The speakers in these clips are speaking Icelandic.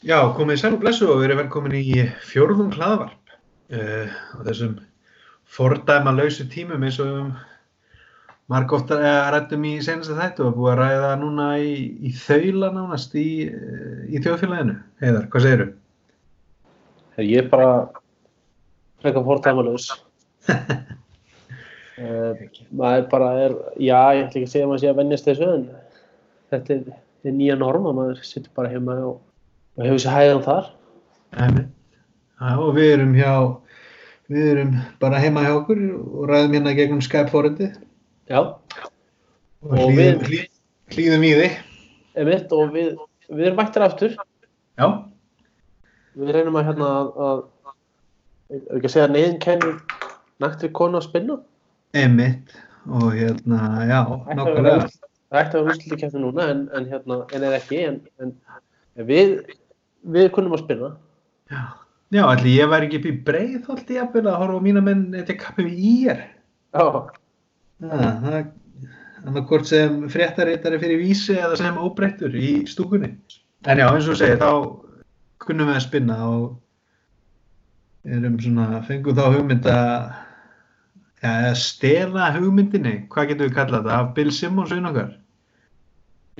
Já, komið sæl og blessu og erum velkomin í fjórðum hlaðvarp uh, á þessum fordæma lausu tímum eins og margótt rættum í senasta þættu og búið að ræða núna í, í þaula nánast í, uh, í þjóðfélaginu. Heiðar, hvað segiru? Ég er bara frekar fordæmalus. uh, maður bara er, já, ég ætla ekki að segja að maður sé að vennjast þessu en þetta er, er nýja norma, maður sittur bara heima og og hefur sér hæðan þar? Æmi. Og við erum hjá við erum bara heima hjá okkur og ræðum hérna gegnum Skype-fórundið Já. Og, og hlýðum, við, hlýðum í þig. Emitt, og við, við erum mættir aftur. Já. Við reynum að hérna að, að ekki að segja neyðin kennir nættri konu að spinna? Emitt og hérna, já, Það ætti að vera úrsluti kæfti núna en, en hérna, en er ekki en, en við við kunnum að spila. Já, já allir ég væri ekki í breið þóldi ég að horfa á mína menn þetta kappi við í er Já Það er hvort sem fréttaritari fyrir vísi eða sem óbreyttur í stúkunni. En já, eins og segir, þá kunnum við að spinna og erum svona, fengum þá hugmynd að ja, stela hugmyndinni, hvað getur við kallað þetta, af Bill Simmons og okkar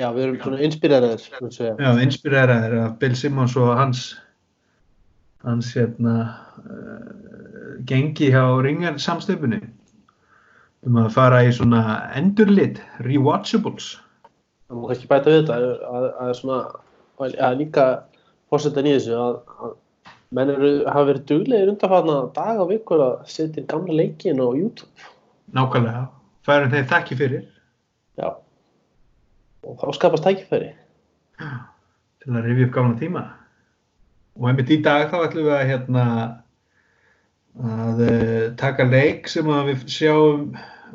Já, við erum svona inspireraðir. Já, inspireraðir af Bill Simmons og hans, hans hérna, uh, gengi hjá Ringar samstöpunni um að fara í svona endurlit, rewatchables. Það má kannski bæta við þetta að, að, svona, að líka fórsetan í þessu að, að menn eru, hafa verið duglegir undanfarna dag og vikur að setja gamla leikin á YouTube. Nákvæmlega, færum þeir þakki fyrir. Já og þá skapast tækifæri. Til að rifja upp gamla tíma. Og einmitt í dag þá ætlum við að hérna að uh, taka leik sem að við sjáum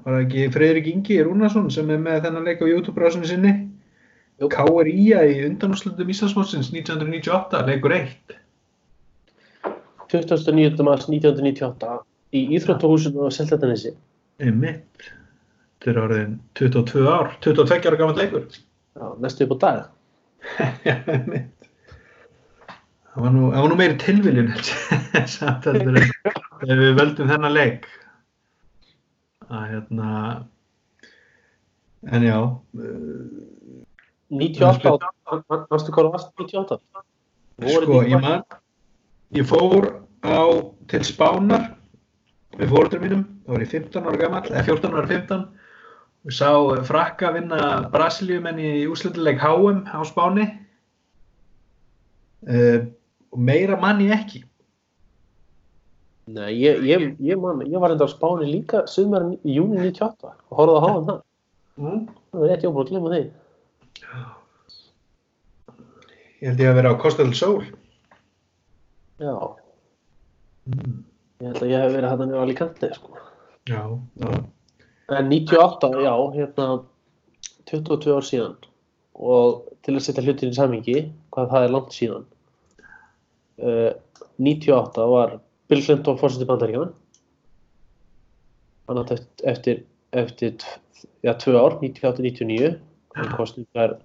var ekki Freyrik Ingi Rúnarsson sem er með þennan leik á YouTube-brásinu sinni? K.R.I.A. í undanúslutum Íslandsmótsins 1998, leikur 1 29. mars 1998 í Íþróttahúsinu á Seltjartanissi einmitt Þetta er orðin 22 ár, 22 ára gaman leikur. Já, næstu upp á dag. Já, mitt. Það var nú, það var nú meiri tilviljun samt að við völdum þennan leik. Að hérna, en já. 98, varstu hvað varst 98? Sko, ég man, ég fór á til Spánar með fóröldur mínum, þá var ég 15 ára gammal, eða 14 ára 15 Við sá frakka vinna Brasilíumenn í úslendileg HM á Spáni uh, og meira manni ekki. Nei, ég, ég, ég, man, ég var enda á Spáni líka sumar í júni 98 og horfði á HM það. Mm. Það var rétt jóbúin að glemja því. Ég held ég að vera á Costa del Sol. Já. Mm. Ég held að ég hef verið vera alveg kantið, sko. Já, það. En 98, já, hérna 22 ár síðan. Og til að setja hlutin í samhengi hvað það er langt síðan uh, 98 var Bill Clinton fórsetið bandaríkjaman hann átt eftir eftir, já, tvö ár 98-99 kostningar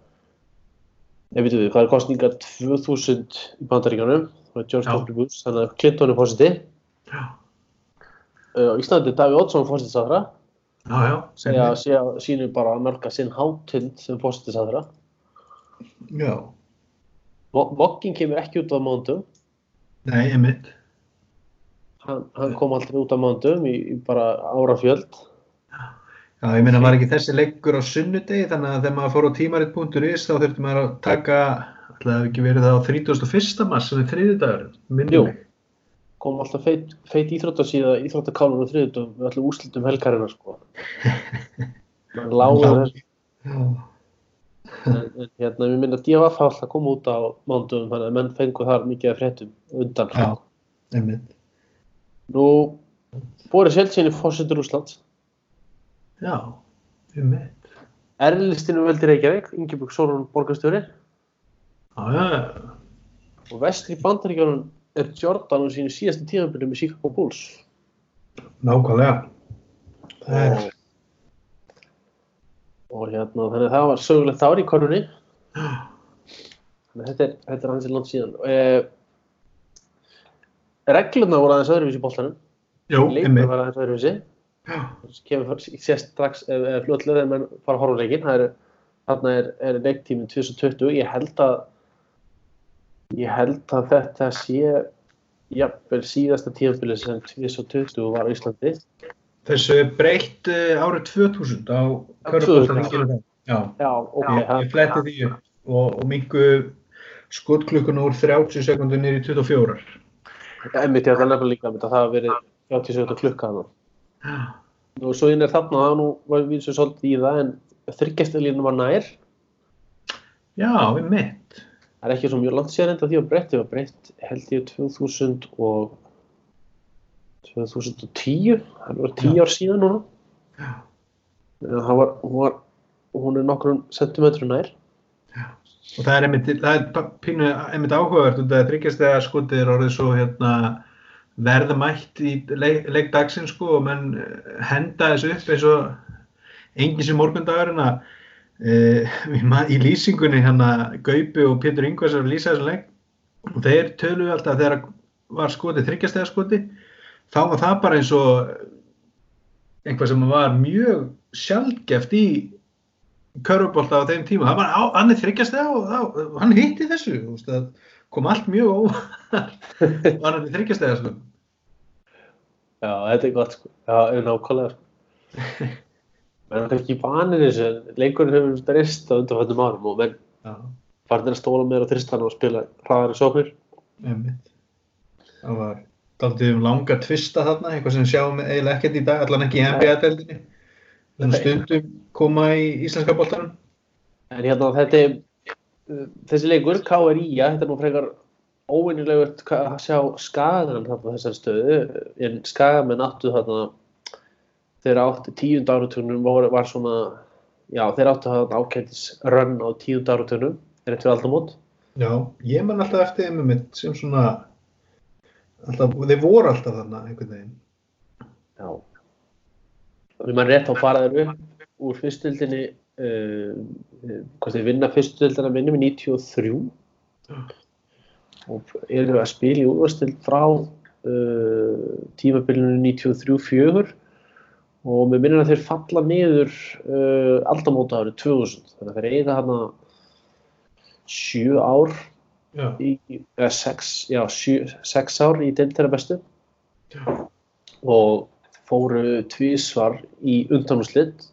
ég veit við, hvað er kostningar 2000 í bandaríkjanum það er George W. Bush, þannig að Clinton er fórsetið uh, Íslandi Daví Oddsson fórsetið Já, já, sínu bara að mörka sinn hátind sem fórstist aðra Já Mokkin kemur ekki út á mándum Nei, emitt hann, hann kom aldrei út á mándum í, í bara árafjöld. Já, ég meina var ekki þessi leggur á sunnudegi? Þannig að þegar maður fór á tímaritt.is þá þurfti maður að taka alltaf ekki verið það á 31. mars sem er þriðdagur, minnum mig kom alltaf feit, feit íþróttasíða íþróttakálunum þriðutum við ætlum úslitum helgarina sko. Mann lágur en, en hérna við minna að DFF alltaf koma út á mándum þannig að menn fengu þar mikið af fréttum undan. Já, Nú, Boris Jeltsin er fórsettur Úslands Já, einmitt. Erlistinu veldi Reykjavík, Ingeborg Sólun borgarstjóri. Já, já, já. Og vestri bandaríkjörnum er Jordan á sínu síðastu tíðanbyrju með Chicago Bulls Nákvæmlega og, og hérna þannig að það var sögulegt ár í að þetta er, þetta er hans í land síðan. Uh, reglurna voru aðeins öðruvísi í Leikur einmitt. var aðeins öðruvísi. Kemur sést strax uh, fljótlega þegar mann fara að horfa er, þarna er, er leiktíminn 2020. Ég held að ég held að þetta sé jafnvel síðasta tímabili sem 2020 var á Íslandi. Þessu breytt uh, árið 2000 á Köruboltaþinginu. Já, Já, ok. ég, ég fletti því og, og mingu skotklukkun úr 30 sekundur í 24. Já, einmitt, ég ætla að nefna líka að það hafa verið 30 sekundar klukka þarna. Já, Og svo inn er þarna, það nú var við svo svolítið í það, en þryggjastelínu var nær. já, einmitt. Það er ekki svo mjög langt sér enda því að breytt, það var breytt held ég 2000 og 2010, það var 10 Já. ár síðan núna. Já. Það var, var, hún er nokkrum sentimetru nær. Og það er einmitt, það er pínu einmitt áhugavert út af að þryggjast þegar skotið er orðið svo hérna verðmætt í leik, leikdagsinn sko og menn henda þessu upp eins og engin sem morgundagurinn að í lýsingunni hérna Gaupi og Pétur Ingvars að lýsa þessum leik og þeir töluðu alltaf þegar var skotið þryggjast þegar skotið þá var það bara eins og einhvað sem var mjög sjálfgeft í körfubólta á þeim tíma, það var hann þryggjast það og þá, hann hitti þessu það kom allt mjög óvart og hann er þryggjast það sko. Já, þetta er gott sko. Já, nákvæmlega sko. menn er ekki vanir þessu, en leikurinn hefur drist á undanfættum árum og menn Já, farnir að stóla meira á þristan og spila hraðari sóknir. einmitt. Það var daldið um langa tvista þarna, eitthvað sem sjáum eiginlega ekkert í dag, allan ekki í NBA-deldinni Nei. stundum koma í íslenska boltanum. En hérna þetta þessi leikur, KRI, þetta er nú frekar óvinnilegt að sjá skagan þarna á þessari stöðu, en skagamenn áttu þarna, þeir áttu tíund áratunum var, var svona, já þeir áttu þarna ákendis rönn á tíund áratunum, er eftir aldamót. Já, ég man alltaf eftir þeim um mitt sem svona alltaf, þeir voru alltaf þarna einhvern veginn Já. Við mann rétt á fara þeir upp úr fyrstildinni, uh, hvort þeir vinna fyrstildina minnum í 93 og eru að spila í úrvastild frá uh, tímabilinu 93-4 og með minnum að þeir falla niður uh, aldamóta árið 2000 þannig að þeir eiga hana sjö ár Já, í, eða sex, já, sjö, sex ár í deildina bestu. Já. og fóru tvísvar í undanúslit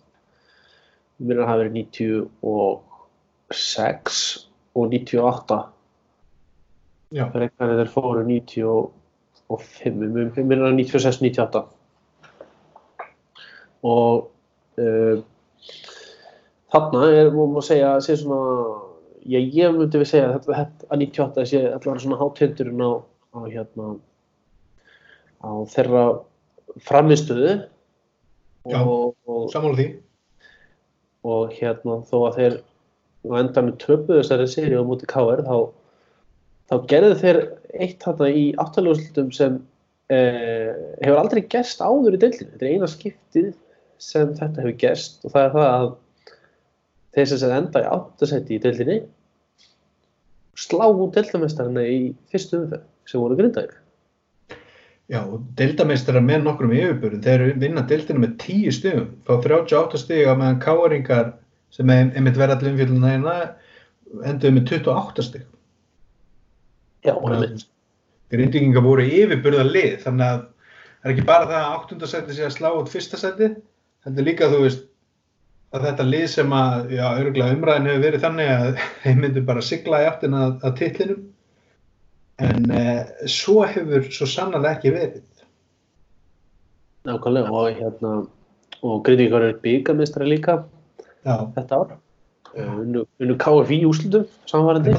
mér að hafa verið 96 og 98 já, frekar en þeir fóru 95 mér að 96 98 og uh, þarna er, má maður segja, sé svona Já, ég myndi við segja að að 98 sé allavega svona hátindurinn á, á hérna á þeirra framistöðu Já. og, og, sammála því og hérna þó að þeir á endanum töpuðu þessari séri á móti KR þá, þá gerðu þeir eitt þarna í áttaljóðslutum sem eh, hefur aldrei gerst áður í deildinu. Þetta er eina skiptið sem þetta hefur gerst og það er það að þeir sem enda í áttasætti í deildinni slá út deildamestarina í fyrstu umferð sem voru grindaðir. Já, og deildameistara með nokkrum yfirbörðum, þeir vinna deildina með 10 stigum, fá 38 stiga meðan káringar sem einmitt verða allir umfjölduna hérna enduðu með 28 stig. Já, einmitt. Grindvíkingar voru yfirbörða lið, þannig að það er ekki bara það að 8. seti sé að slá út fyrsta seti, heldur líka þú veist að þetta lið sem að, já, umræðin hefur verið þannig að þeir myndu bara sigla í áttina að, að titlinum en eh, svo hefur svo sannlega ekki verið. Nákvæmlega og hérna og Grindvíkar er byggamistari líka Já, þetta ár. Uh, Unnu, unnu KFI í úslutum samvarandi.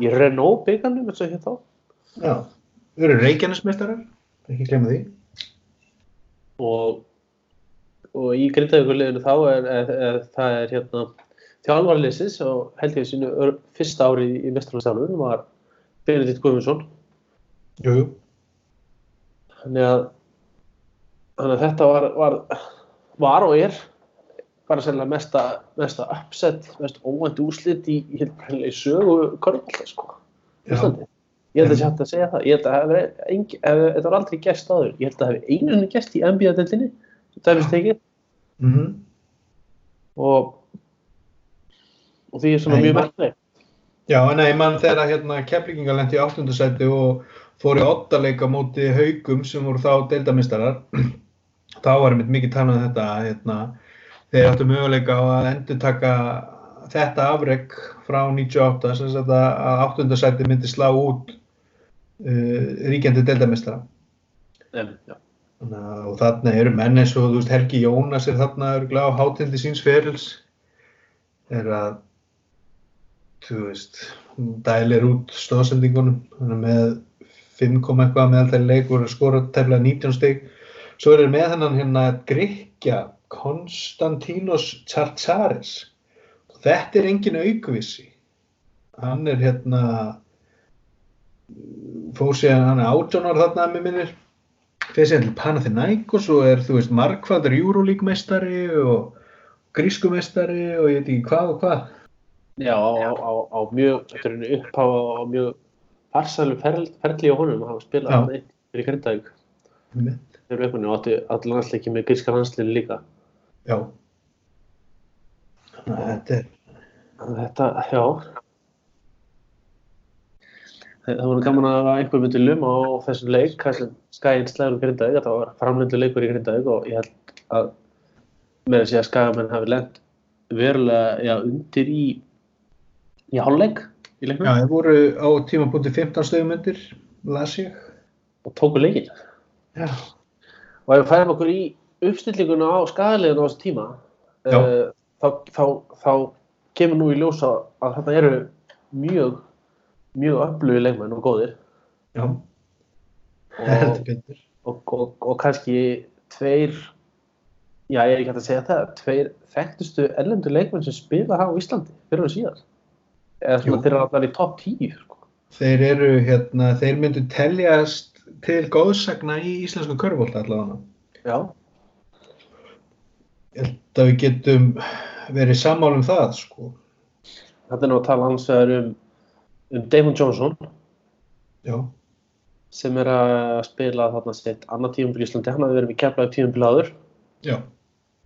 Í Renault byggarnum eins og hér þá. já, við erum reykjarnismeistarar, ekki glemma því. Og, og í Grindavíkurliðinu þá er, er, er það er hérna þjálfarliðsins og held ég sínu ör- fyrsta ári í mestrarstjálfur var Benedikt Guðmundsson. Jú, jú. Þannig að, þannig að þetta var, var, var og er bara sérlega mesta, mesta upset, mest óvænt úrslit í, í, í, sögu körnvalda sko. Ég held að sé hægt að segja það. Ég held að þetta var aldrei gest áður. Ég held að það hefði einunni gest í NBA-deltinni, hefði tekið Mhm. og, og því er svona Nei, mjög merkleg. Já, en ég mann þegar hérna Keflingingar lendi í áttundasæti og fór í ottaleika móti haugum sem voru þá deildamistarar þá var einmitt mikið talað um þetta hérna, þeir áttu möguleika á að endur taka þetta afreg frá 98 sem sagt að að áttundasæti myndi slá út uh, ríkjandi deildamistara En, já. Og þarna eru menn eins og þú veist Helgi Jónas er þarna örugglega á hátindi síns ferils. Er að þú veist dælir út stóðsendingunum með 5, eitthvað með alltaf leikur skora tefnilega 19 stig. Svo er með hennan hérna Grekja Konstantinos Tsartsaris og þetta er engin aukvissi. Hann er hérna fór síðan hann er 18 ára þarna með minnir fyrir síðan til Panathinaikos og er þú veist margfaldur Euroleague meistari og grísku meistari og ég veit ekki hvað og hvað Já, á, á, á, mjög, er upphafa á mjög farsælu ferli, ferli á honum að hafa spilað hann eitt fyrir Grindavík þegar við einhvern veginn átti allan landsleiki með gríska landsliðin líka. Já. Þetta er, Þetta, já. Það það voru gaman að einhver myndi luma á þessum leik, hvað sem skæðin slæður Grindavík, þetta var framlindu leikur í Grindavík og ég held að með segja að skæðamenn hafi lent verulega já, undir í, í hálfleik í leiknum já, þeir voru á tímapunkti 15 stöðumundir, las ég. og tóku leikin. Já. Og ef við færum okkur í uppstillinguna á skæðileginu á þessu tíma, uh, þá, þá, þá kemur nú í ljósa að þetta eru mjög, mjög öflugi leikmenn og góðir. Já, Og, heldur betur. og, og, og kannski tveir já ég er ekki hægt að segja það tveir þekktustu ellendu leikmenn sem spila á Íslandi fyrir og síðan eða svona þeir eru allar í topp 10 sko. Þeir eru, hérna, þeir myndu teljast til góðsagna í íslensku körfólta allavega. já, Ég held að við getum verið sammála um það, sko. þetta er nú að tala hans vegar um, um Damon Johnson. Já, sem er að spila þarna sitt annað tíum fyrir Íslandi, hann hafi verið með keflaði tíum fyrir áður. Já,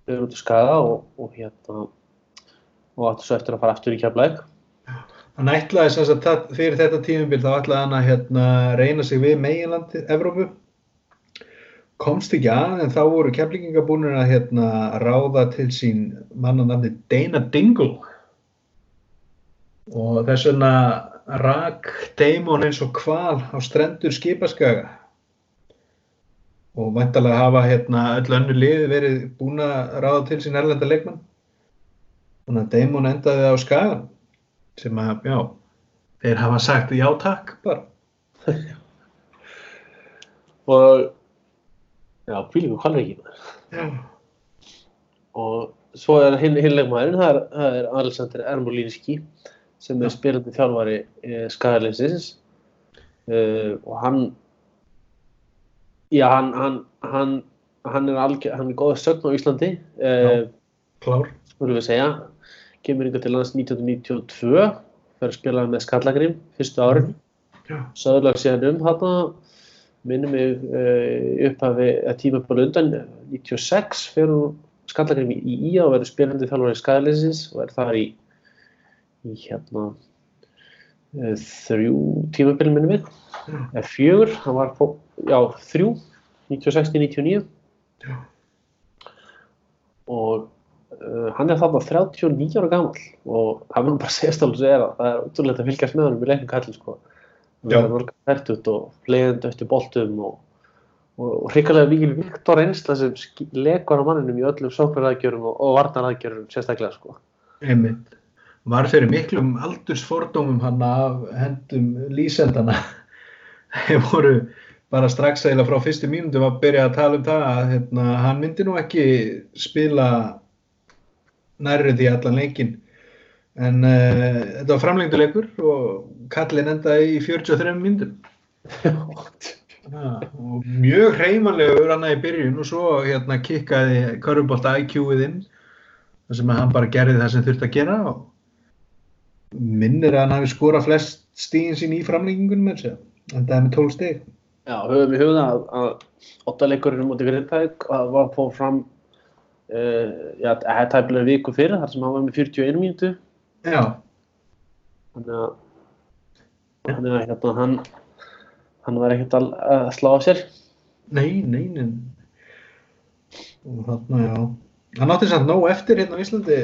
þau eru út að skaða og, og hérna og áttu svo eftir að fara aftur í keflaði Hann ætlaði sagt það- fyrir þetta tímubil þá ætlaði hann að hérna, reyna sig við meginlandi Evrópu. Komst ekki að en þá voru keflinginga búinir að hérna, ráða til sín mannanafni Dana Dingle. Og þess vegna rak Damon eins og kval á strendur skipaskaga. Og væntalega hafa hérna, öll önnu lið verið búin að ráða til sín erlenda leikmann. Þannig að Damon endaði á skagan sem að, já, þeir hafa sagt já takk bara. og já, kvílíku kvalreiki Já. og svo er hinn hin leikmaðurinn, það er, er Alexander Ermolinski sem er Já. spilandi þjálfari e, skagalinsins uh, og hann já, hann hann, hann, hann er algjör, hann er góða sögn á Íslandi uh, Klár. skulum við segja kemur yngar til lands 1992 fyrir að spila með Skallagrim fyrstu árin Já. söðurlag síðan um þarna minnum mig uh, upphafi að tímabölu undan 96 fyrir Skallagrim í IA og verður spilandi þjálfari skæðleysins og er þar í, í hérna uh, þrjú tímabölu minnum Já. eða fjögur, hann var fó, já þrjú 96-99 Já. og uh, hann er þarna 39 ára gamall og það verður bara að segja stálu segja það, það er útrúlega að fylgjast með honum í leiknum kallin sko. Það er mörg færtut og fleiðandi eftir boltum og, og, og hrikalega mikil Viktor einsla sem lekur á manninum í öllum sóknaraðgjörum og, og varnaraðgjörum sérstaklega sko. Einmitt. Var fyrir miklum aldursfordómum hann af hendum lýsendana. Þeir voru bara strax eiginlega frá fyrstu mínútum að byrja að tala um það að hérna, hann myndi nú ekki spila nærri því allan leikin. En uh, þetta var framlengdu leikur og kallin endaði í 43 mínútum. Ja, og mjög hreymanlegur hann í byrjun og svo hérna kikkaði körfubólta IQ-ið inn þar sem hann bara gerði það sem þurfti að gera og minnir að hann hafi skorað flest stíðin sín í framlengingunum en það er með 12 stíð. Já, höfum við hugða að, að ottalegurinn mútið Grindæk að var fór fram uh, já, það er tæpilega viku fyrir þar sem hann var með 41 mínútu Já, þannig að þannig að hérna hann hann var ekkert að, að slá á sér nei, nei, nei. Og þarna, já. Hann átti samt nóg eftir hérna á Íslandi,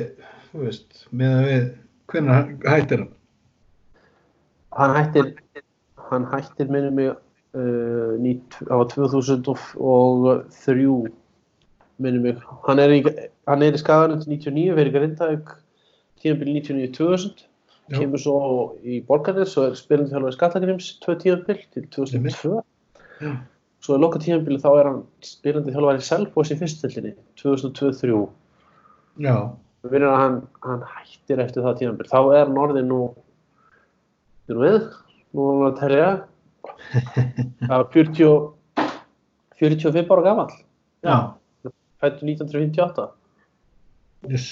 þú veist, með að við, hvernig hættir hann? hann hættir hann hættir minnum mig uh, nýt, á 2003 minnum mig hann er í, hann er í skaganum til 99 fyrir Grindavík tíðanbíl 99-2000 Já. kemur svo í Borgarnes og er spilandi þjálfari Skallagrims tvö tíðanbíl til 2002 Já. svo er loka tíðanbíl þá er hann spilandi þjálfari Selfoss í fyrstöldinni 2002-2003 Já, við vinnum að hann, hann hættir eftir það tíðanbíl þá er hann orðið nú þú við, nú erum við að telja að 40 45 ára gamall. Já, fættu 1958 yes.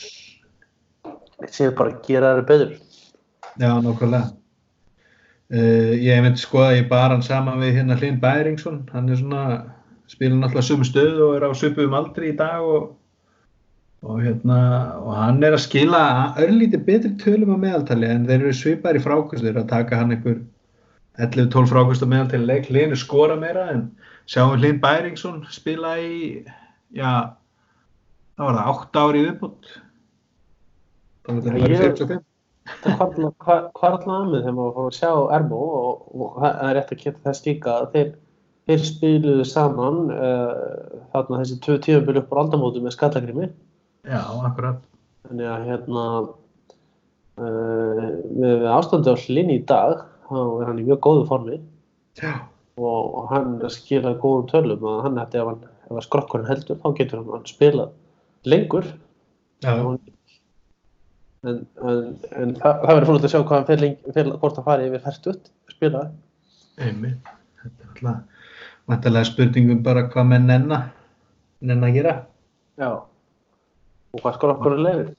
séu bara að gera þeirra beður já, nákvæmlega. Uh, ég myndi skoða, ég bara hann saman við hérna Hlyn Bæringsson, hann er svona, spila náttúrulega sumu stöð og er á söpum aldri í dag og, og hérna, og hann er að skila örlítið betri tölum á meðaltali en þeir eru svipar í eru að taka hann einhver 11-12 frákvæmst á meðaltali leik, Hlyn er skora meira en sjáum Hlyn Bæringsson spila í, já, það var það 8 ári viðbútt. Það var Já, þetta bara ég- 45. hvað er alltaf að með þegar maður fór að sjá Ermo og, og það er rétt að geta þess líka að þeir, þeir spiluðu saman uh, þarna þessi tvö tíðanbíl upp á aldamótu með skallagrimi Já, akkurat. þannig að hérna uh, með, með ástandi á hlinni í dag þá er hann í mjög góðu formi Já. og, og hann skila góðum tölum að hann hætti ef, hann, ef að skrokkurinn heldur þá getur hann spilað lengur Já, en, en, en það, það verður fólk að sjá hvað hann fer lengi, fer, hvort hann fari yfir færtutt spila einmitt. Þetta er alltaf, vantarlega spurningum bara hvað menn nenna, nenna að gera. já og hvað skrokkurinn lefir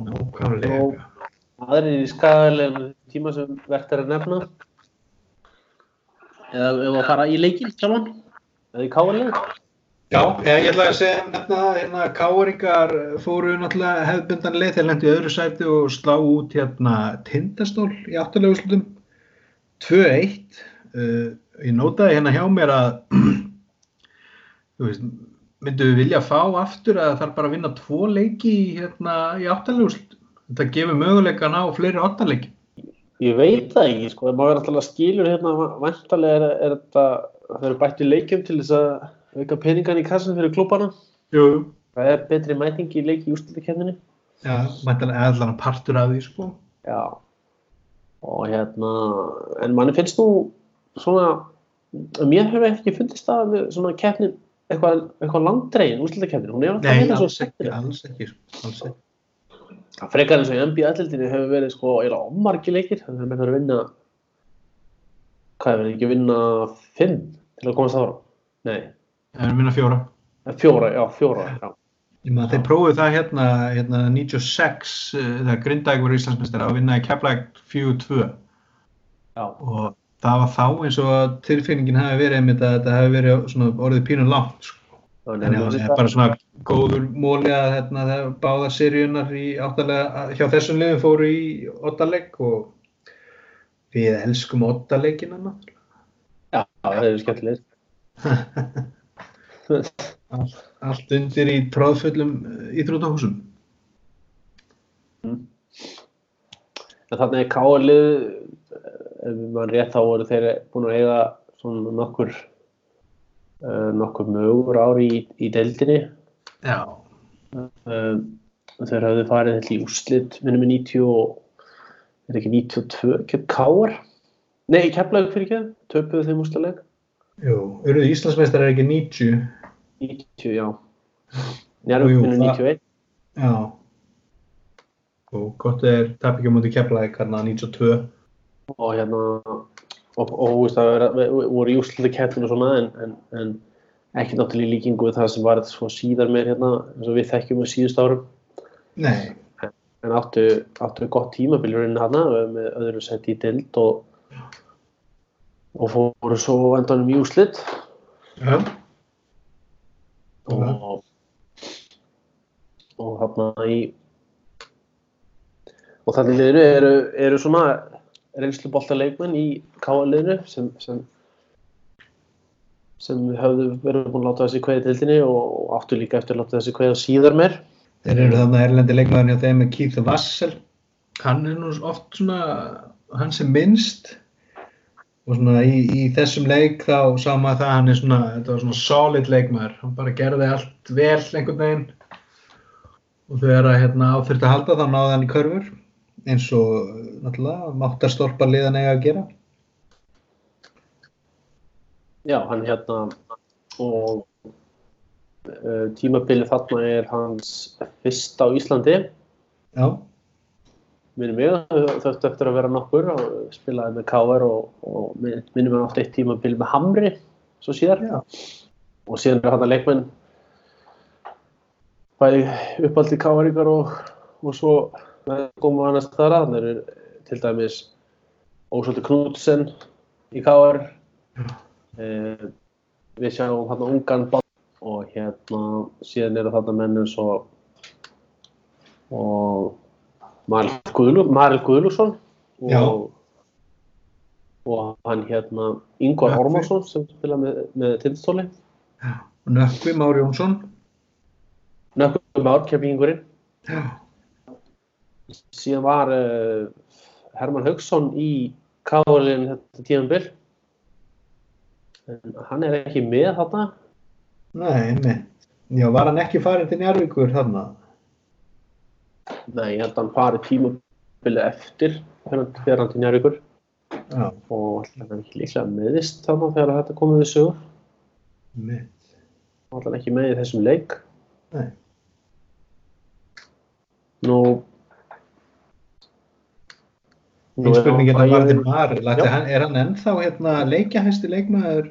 Nákvæmlega. og aðrir í skagalegum tíma sem verðt er að nefna? Eða ef að fara í leikinn sjálfan? Eða í káarlegin Já, ég, ætla að segja nefna það, hérna, Káringar fóru náttúrulega hefðbundan leið, þeir lendi í öðru sæti og slá út hérna tindastól í áttalegu slutum 2-1. Uh, ég nótaði hérna hjá mér að, þú veist, myndu við vilja fá aftur að það þarf bara að vinna tvo leiki hérna, í áttalegu slutum. Þetta gefur möguleikan á fleiri áttaleiki. ég veit það ekki sko, maður er alltaf skilur hérna vantarlega er, er þetta það eru bættu leikjum til þess að auka peningan í kassan fyrir jú. það er betri mæting í leiki í úrslutakefninni Já, mæntalega allan partur af því, sko. Já og hérna en manni finnst nú svona mér hefur ekki fundist það með svona keppnin eitthvað, eitthvað langdregin úrslutakeppnin, hún er alltaf hérna svo skemmtileg alls ekki, alls ekki. Það frekar eins og í NBA-tildinni hefur verið sko eiginlega ommargi leikir þannig að menn þarf að vinna hvað er verið ekki að vinna fimm til að komast ára nei, Það er minna fjóra. eh, fjóra, já, fjóra já. Ég maður þeir prófuðu það hérna, hérna 96 uh, þegar Grindavík voru Íslandsmeistari að vinna í Keflæk 4-2 já, og það var þá eins og að tilfinningin hafi verið einmitt að þetta hafi verið svona, orðið pínu langt sko. en að það er bara svona góður móli að hérna, báða seríunar í áttalega, hjá þessum liðum fóru í ottaleg og við elskum ottalegina náttúrulega. já, það er skemmtilegir allt, allt undir í tróðfullum íþrótahúsum en þannig er káalið ef maður rétt þá voru þeir búin að eiga svona nokkur uh, nokkur mögur ári í, í deildinni. Já, um, þeir hafðu farið held í úrslit minnum í 90 og er ekki 92 kemd Káar nei, kemlaug fyrir ekki, töpuðu þeim úrslaleik jú, eruðu Íslandsmeistari er ekki 90 90, já. Jú, minnum það- 91 Já. Og gott er tap ekki á móti keflaði karna 92 og hérna og, og þú veist vera- við- við voru í úrslitakeppninu og svona en, en, en ekki náttúrulega í líkingu við það sem var svo síðar meir hérna eins og við þekkjum á síðust árum. Nei, en áttu, áttu gott tímabilurinn hana með öðru seti í dild og, og fóru svo endanum í úslit já, og, og þarna í og þannig liðinu eru, eru svona reynslubolta leikmenn í káaliðinu sem, sem sem höfðu verið búin að láta þessi kveði tildinni og áttu líka eftir að láta þessi kveði síðar meir þeir eru þarna erlendi leikmaðurinn hjá þeim með Keith Vassel. Hann er nú oft svona, hann sem minnst og svona í, í þessum leik þá sá maður það að hann er svona, þetta var svona solid leikmaður. Hann bara gerði allt vel einhvern veginn og þegar að hérna áþurft að halda þá náði hann í körfur eins og náttúrulega máttarstolpa liðan eiga að gera. Já, hann hérna og uh, tímabilið þarna er hans fyrsta á Íslandi. Já, minnum mig, þauðt eftir að vera nokkur og spilaði með KR og, og min- minnum mig átt eitt tímabil með Hamri svo síðar. Já, og síðan er hann að leikmenn bæði uppaldi KR-ingar og, og svo komum við annars þar að þannig eru til dæmis Ósvaldur Knudsen í KR eh, við sjáum hann ungan og hérna síðan eru þarna menn eins og og Maril Guðlusson Já. og, og hann hérna Nökkvi. Ormarsson sem spila með, með tindastóli og Nökkvi Már Jónsson. Nökkum ár kemingurinn Já, síðan var uh, Herman Haugsson í káðurlegin þetta tíðanbill en hann er ekki með þarna. Nei, nei. Já, var hann ekki farin til Njarvíkur þarna? nei, ég held að hann fari tímabilið eftir þegar hann hann til Njarvíkur Já, og hann er ekki líklega meðist þarna þegar þetta komið við sögur hann er ekki með í þessum leik. Nei. nú Mín spurningin er er bara til hann, er hann ennþá hérna leikjahæsti leikmaður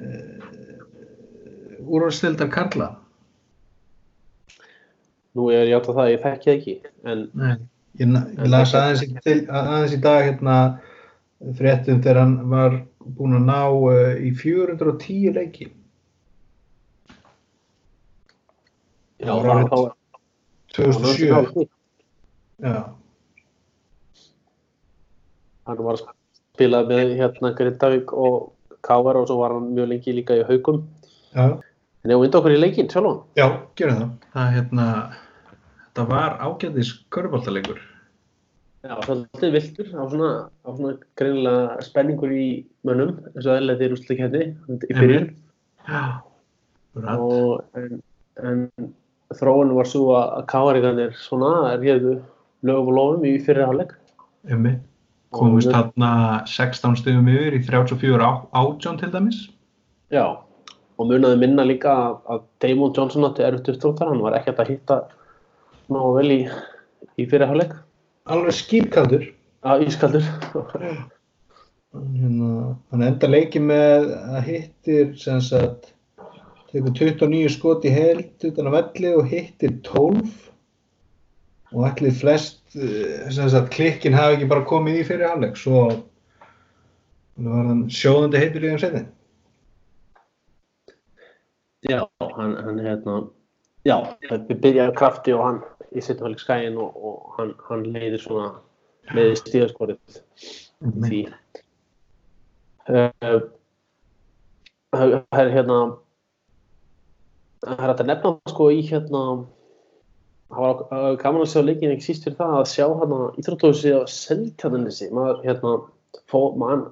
uh, úrvalstildar Karla? nú er ég átt að það, ég þekki það ekki en Nei. Ég, ég las aðeins til, aðeins í dag hérna fréttum þegar hann var búinn að ná uh, í 410 leiki. já, Það var þá- árið þá- 2007. Já, hann var að spila með hérna Grindavík og Káar og svo var hann mjög lengi líka í haugum já, en við vinda okkur í leikinn sjálfum já, gerum það. Það hérna, þetta var ágæðis köruboltalegur. já, svolítið viltur á svona, á svona greinilega spenningur í mönnum eins og eðlega þeir úrslutikefni í byrjun. Og en, en þróun var svo að Káaríkanir svona réðu lögum og lofum í fyrir hálfleik. Ummi. Komist þarna 16 stöðum yfir í 34 á, átjón til dæmis. Já, og munaði minna líka að, Damon Johnson átti erfitt uppdróttar, hann var ekkert að hitta ná vel í, í fyrirháleik Alveg skýrkaldur. að ískaldur Hérna, hann enda leiki með að hittir sem sagt tekur 29 skot í held utan að velli og hittir 12 og allir flest klikkin hafi ekki bara komið í fyrir halvleik svo var hann sjóðandi heitur í þeim setni Já, hann, hann hérna já, við byrjaði krafti og hann í setjum hálfleik skæin og, og hann, hann leiðir svona með stíðaskorið því. Uh, það er hérna það er að nefna sko í hérna það var gaman að sjá leikin ekki síst fyrir það að sjá hérna íþróttóðsí á Seltjarnanessi maður hérna fór, man,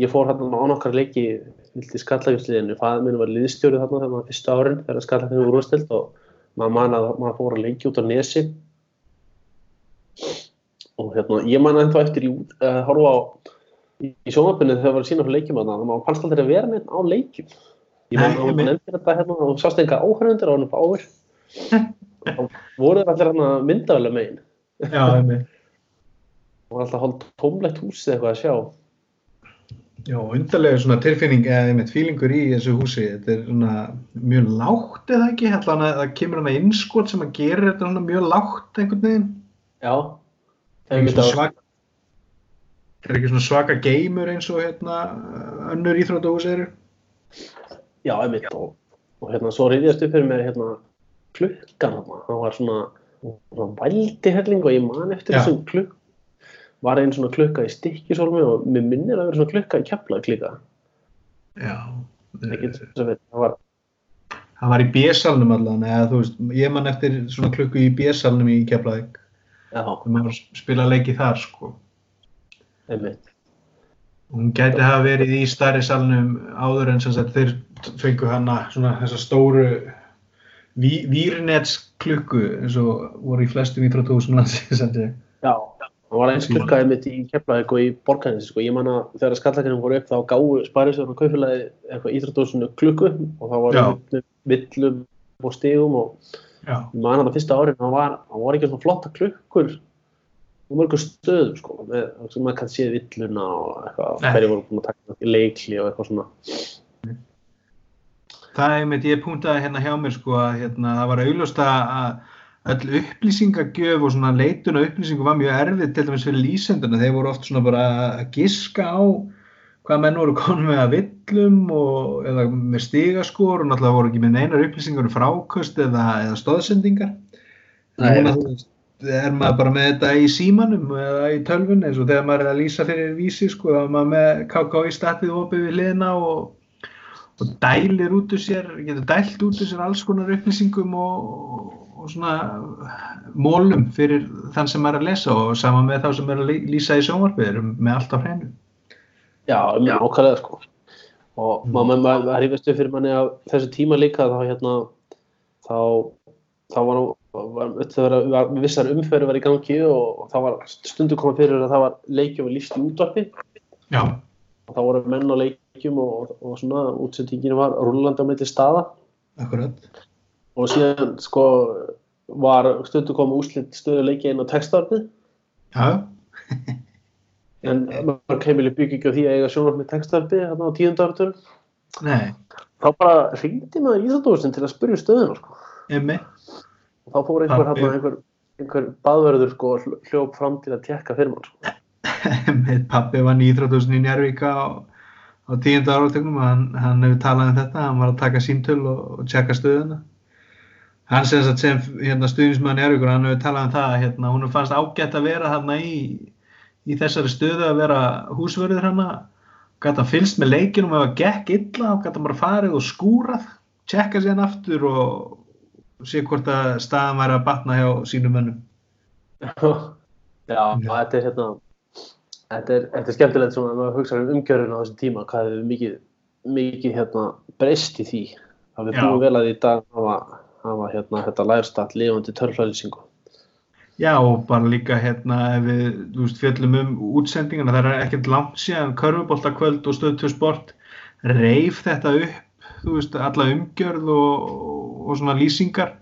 ég fór hérna á nokkar leiki vildi skallafjöldsliðinu, fæðið minn var liðstjórið þarna þegar maður fyrsta árin þegar skallafjöldsliðinu voru úrstild og maður man að maður fór að leiki út á nesi. Og hérna ég man ennþá eftir í uh, horfa á í, í sjónvarpinu þegar það var að sína fyrir leikjum og maður fannst aldrei að vera neitt á leikjum. Ég man að maður nefndir þetta hérna og sást enga áhörundir og hann voru allir hérna myndavælega megin Já, ummi. og alltaf hálf tómlegt hús eða eitthvað að sjá Já, undarlega svona tilfinning eða einmitt fílingur í þessu húsi. Þetta er svona mjög lágt eða ekki? Allan að það kemur hana innskot sem að gera þetta svona mjög lágt einhvern veginn. Já. Það er ekki svaka, það er ekki svona svaka geimur eins og hérna önnur íþrótahús eru. Já, einmitt. Og, og hérna svo reyðjast upp fyrir mér hérna klukkan. Það var svona, svona vældi helling og ég man eftir Já. þessum klukk. Var einn svona klukka í stikkisólmi og mér minnir að vera svona klukka í keflag líka. Já. Það var, Það var í B-salnum allan, eða þú veist, ég man eftir svona klukku í B-salnum í Keflavík. já, þegar maður spila leiki þar sko. einmitt. Hún gæti hafa verið í stærri salnum áður en sem sagt þeir fengu hana svona þessa stóru ví, výrnets klukku eins og voru í flestum íþróttúsum landsins. Já, það var eins klukkaði mitt í Keflavík og í Borgarnesi sko. Ég man að þegar skallakarinn voru upp þá gáðu sparisjóðan og kaupfélagi eitthvað íþróttúsinu klukku og þá var villum, og stigum og Já, ég man að það fyrsta árin það var, það var ekki svona flotta klukkur og mörgur stöðum sko með, sem maður kann séð villuna og eitthvað hverju voru búin að taka leikli og eitthvað svona það er einmitt, ég punktaði hérna hjá mér sko að hérna, það var augljóst að öll upplýsingagjöf og svona leitun á upplýsingum var mjög erfið til dæmis fyrir lýsenduna, þeir voru oft svona bara að giska á hvað menn voru konum með að villum og, eða með stigaskor og náttúrulega voru ekki með neinar upplýsingar um fráköst eða, eða stóðsendingar. Er maður bara með þetta í símanum eða í tölvun eins og þegar maður er að lýsa fyrir vísi sko, þá er maður með KK í statið opið við hliðina og, og dælir út úr sér, getur dælt út úr sér alls konar upplýsingum og, og svona mólum fyrir þann sem er að lesa og sama með þá sem er að lý- lýsa í sjónvarpið, erum með allt á hreinu. Já, mjög ákvæðlega sko og Mm. maður maður maður hrifast upp fyrir manni af þessu tíma líka þá hérna þá, þá var, var vissar umferði var í gangi og, og það var stundu koma fyrir að það var leikjum og lífst í útvarpi Já, og það voru menn á leikjum og, og svona útsendinginu var rúllandi á milli staða. Akkurat. og síðan sko var stundu koma úslit stöðu leikja inn á textarfið Já, en maður heimili byggi ekki á því að eiga sjónvarp með textarfið hérna á tíundarartur þá bara hringdi maður í Íþróttahúsin til að spyrja um stöðuna sko. og þá fór einhver, einhver, einhver baðverður sko, hl- hljóp fram til að tekka fyrir mann sko. Emmi, pappi var nýþróttusin í Njárvíka á, á tíunda áratögnum og hann, hann hefur talað um þetta, hann var að taka síntöl og, og tjekka stöðuna. Hann sem, sem hérna, stuðnismann Njárvíkur, hann hefur talað um það að hérna, hún fannst ágætt að vera hérna í, í þessari stöðu að vera húsvörður hana, gæti hann fylgst með leikinum ef það gekk illa og gæti hann bara farið og skúrað, tjekka sér hann aftur og sé hvort að staðan væri að batna hjá sínum mönnum. Já, þetta er hérna þetta er, þetta er skemmtilegt svona að maður hugsa um umgjörðuna á þessum tíma hvað hefur mikið, mikið hérna, breyst í því? Að við Já. búum vel að því í dag hafa, hafa hérna, þetta lærstall lifandi törflælýsingu Já og bara líka hérna ef við veist, fjöllum um útsendingana það er ekkert langt síðan körfuboltakvöld og stöð 2 sport reif þetta upp þú veist alla umgjörð og, og svona lýsingar.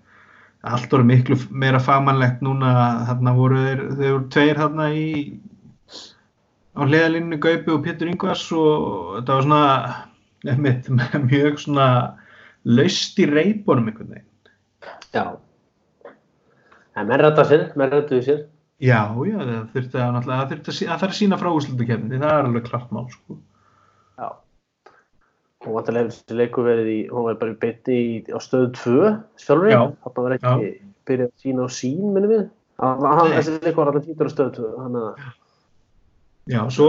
Allt voru miklu meira fagmannlegt núna þarna voru þeir, þeir voru tveir þarna í á hliðalínu Gaupi og Pétur Ingvars og þetta var svona einmitt, mjög svona laust í reipunum einhvern veginn. Já. En menn rætta sér, menn rættuðu sér. Já, já, það þurfti að náttúrulega, það þurfti að, það að sína frá úrslutakefni, það er alveg klart mál, sko. Já. Og vantilega hefur þessi leiku verið í hún var bara beinni í, á stöðu 2 sjálfur, Já. þarna var ekki byrjað að sína á sín, minnum við. Þessi leiku var alltaf títur á stöðu 2 þannig að Já, svo,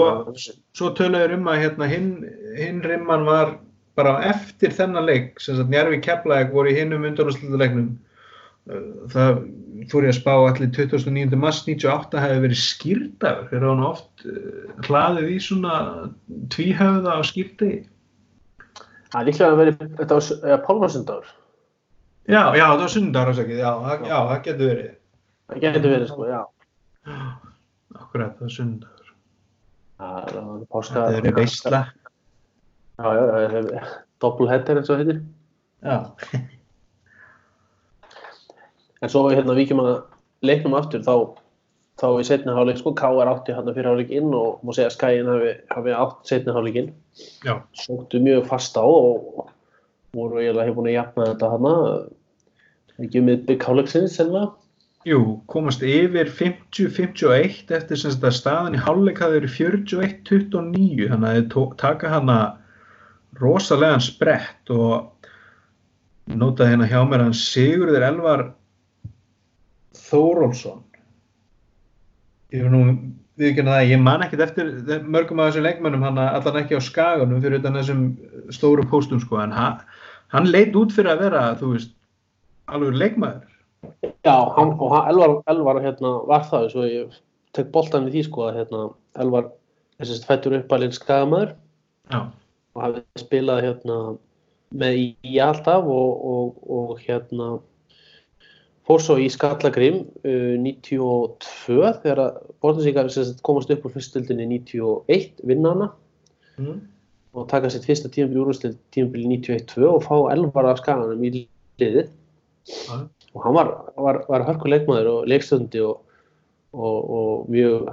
svo töluður um að hérna hinn, hinn rimman var bara eftir þennan leik, sem sagt Njarvi Keflæk voru í hinnum undanúrslutaleiknum. Það fór ég að spá allir 29. mars 98 hefði verið skýrdagur, þegar hann oft uh, hlaðið í svona tvíhöfða á skýrdegi. það er líklega að verið þetta var ja, pálmarsundagur Já, já, það var sundagur ásakið, já, já, það getur verið. það getur verið sko, já Akkurat, það var sundagur. Það er páska Það er veistla. já, já, já, doppelheader eins og það heitir Já, en svo hérna víkjum að leiknum aftur þá þá í setni hálfleik sko, K.R. átti hann fyrir hálfleikinn og má segja að Skæin hafi, hafi átt setni hálfleikinn Já. sóttu mjög fast á og voru eiginlega hefur búin að jafna þetta hana ekki með bygg hálfleiksins senna Jú, komast yfir 50-51 eftir sem þetta staðan í hálfleik hafði verið 41-29 þannig að tó- taka hana rosalegan sprett og notaði hérna hjá mér hann Sigurður Elvar Þórólfsson. Ég er nú viðkynna það, ég man ekkert eftir mörgum af þessum leikmönnum hann allan ekki á skaganum fyrir utan þessum stóru póstum sko en hann, hann leit út fyrir að vera, þú veist alveg leikmaður Já, hann, og hann, Elvar, Elvar hérna, var það svo ég tek boltan í því sko að hérna, Elvar þessist fættur uppalinn skagamæður og hafði spilað hérna með í, alltaf og, og, og hérna fór svo í Skallagrím uh, 92 þegar að Borðinsíkar komast upp úr fyrstildinni 91 vinna hana mm. og taka sitt fyrsta tímabili úrvarsleik tímabili 91-2 og fá elvar af skaganum í liðið Já. Og hann var, var, var hörkuleikmaður og leikstöndi og, og, og mjög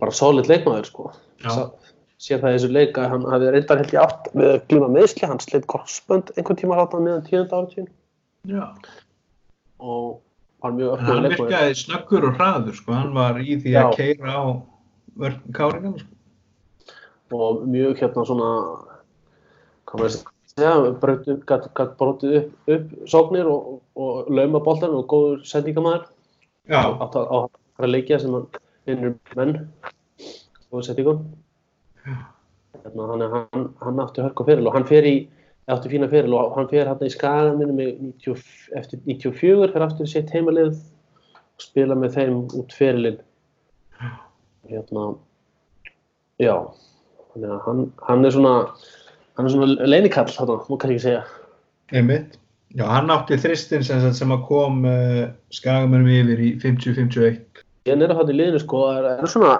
bara solid leikmaður sko. Sér það í þessu leik að hann hafi reyndar held ég átt með að glíma meðsli, hann sleitt korsbönd einhvern tíma rátt meðan tíunda áratíðin Já. og var mjög öflugur hann virkaði snöggur og hraður sko, hann var í því að keira á vörn káringan sko. og mjög hérna svona hvað maður segja brötu, gat, gat brotið upp, upp sóknir og, og lauma boltan og góður sendingamæður Já, átt að, á að leikja sem hann vinnur menn. Og setjum hérna, hann, hann, hann átti hörku fyrir og hann fer í átti fína fyrir og hann fer hérna í skagan minni með 90, eftir 94 fyrir aftur sitt heimalið og spila með þeim út fyrirlin hérna já. Þannig að hann, hann er svona hann er svona leinikall þarna, má kannski ekki segja einmitt. Já, hann átti þristin sem, sem að kom uh, skagamennum yfir í 50-51. ég er hann í liðinu sko er, er svona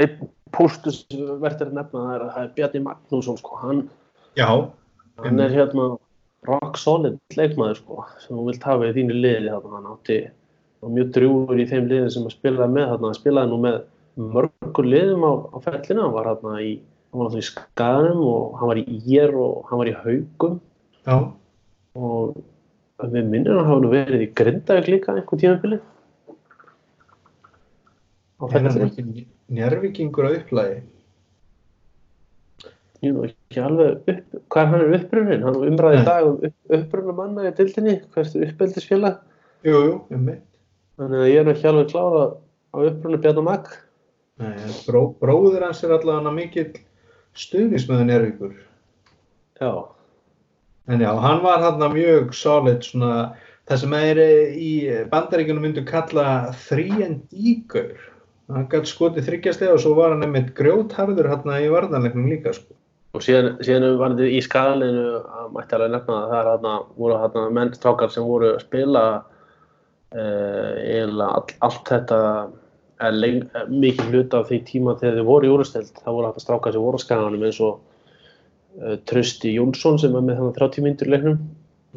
einn póstur sem verður að nefna það er, það er Bjarni Magnússon sko hann Já, hann er hérna rock solid leikmaður sko sem þú vilt hafa í þínu liði þarna hann átti mjög drjúur í þeim liðin sem að spilaði með þarna spilaði nú með mörgur liðum á, á ferlinu hann var hérna í hann var náttúrulega í Skaganum og hann var í Ír og hann var í Haugum. Já, og við minnum hann hafa nú verið í Grindavík líka einhvern tímafili á hann er ekki njárvikingur á upplægi. ég er nú ekki alveg upp, hvað hann er upprunnin hann umræði í dag um upp, upprunna manna í dildinni hvert er uppeldisfélag. Jú, jú, einmitt. Þannig að ég er ekki alveg klára á upprunni Bjarnar Magg. Nei, en bró, bróður hans er allavega mikill stuðnismöðu njárvíkur. Já. En já, hann var hann mjög solid svona, það sem er í bandaríkunum myndu kalla þríendíkur. Hann gæti skotið þryggjastega og svo var hann einmitt grjótharður hann í varðanleiknum líka sko. Og síðan, síðan var þetta í skalinu að mætti alveg nefna að það er þarna, voru þarna mennstrákar sem voru að spila eiginlega all, allt þetta er er mikið hluta af því tíma þegar þið voru í úrsteld. Það voru þarna strákar sem voru á skalanum eins og uh, Trösti Jónsson sem var með þannig 30 mínútur í leiknum.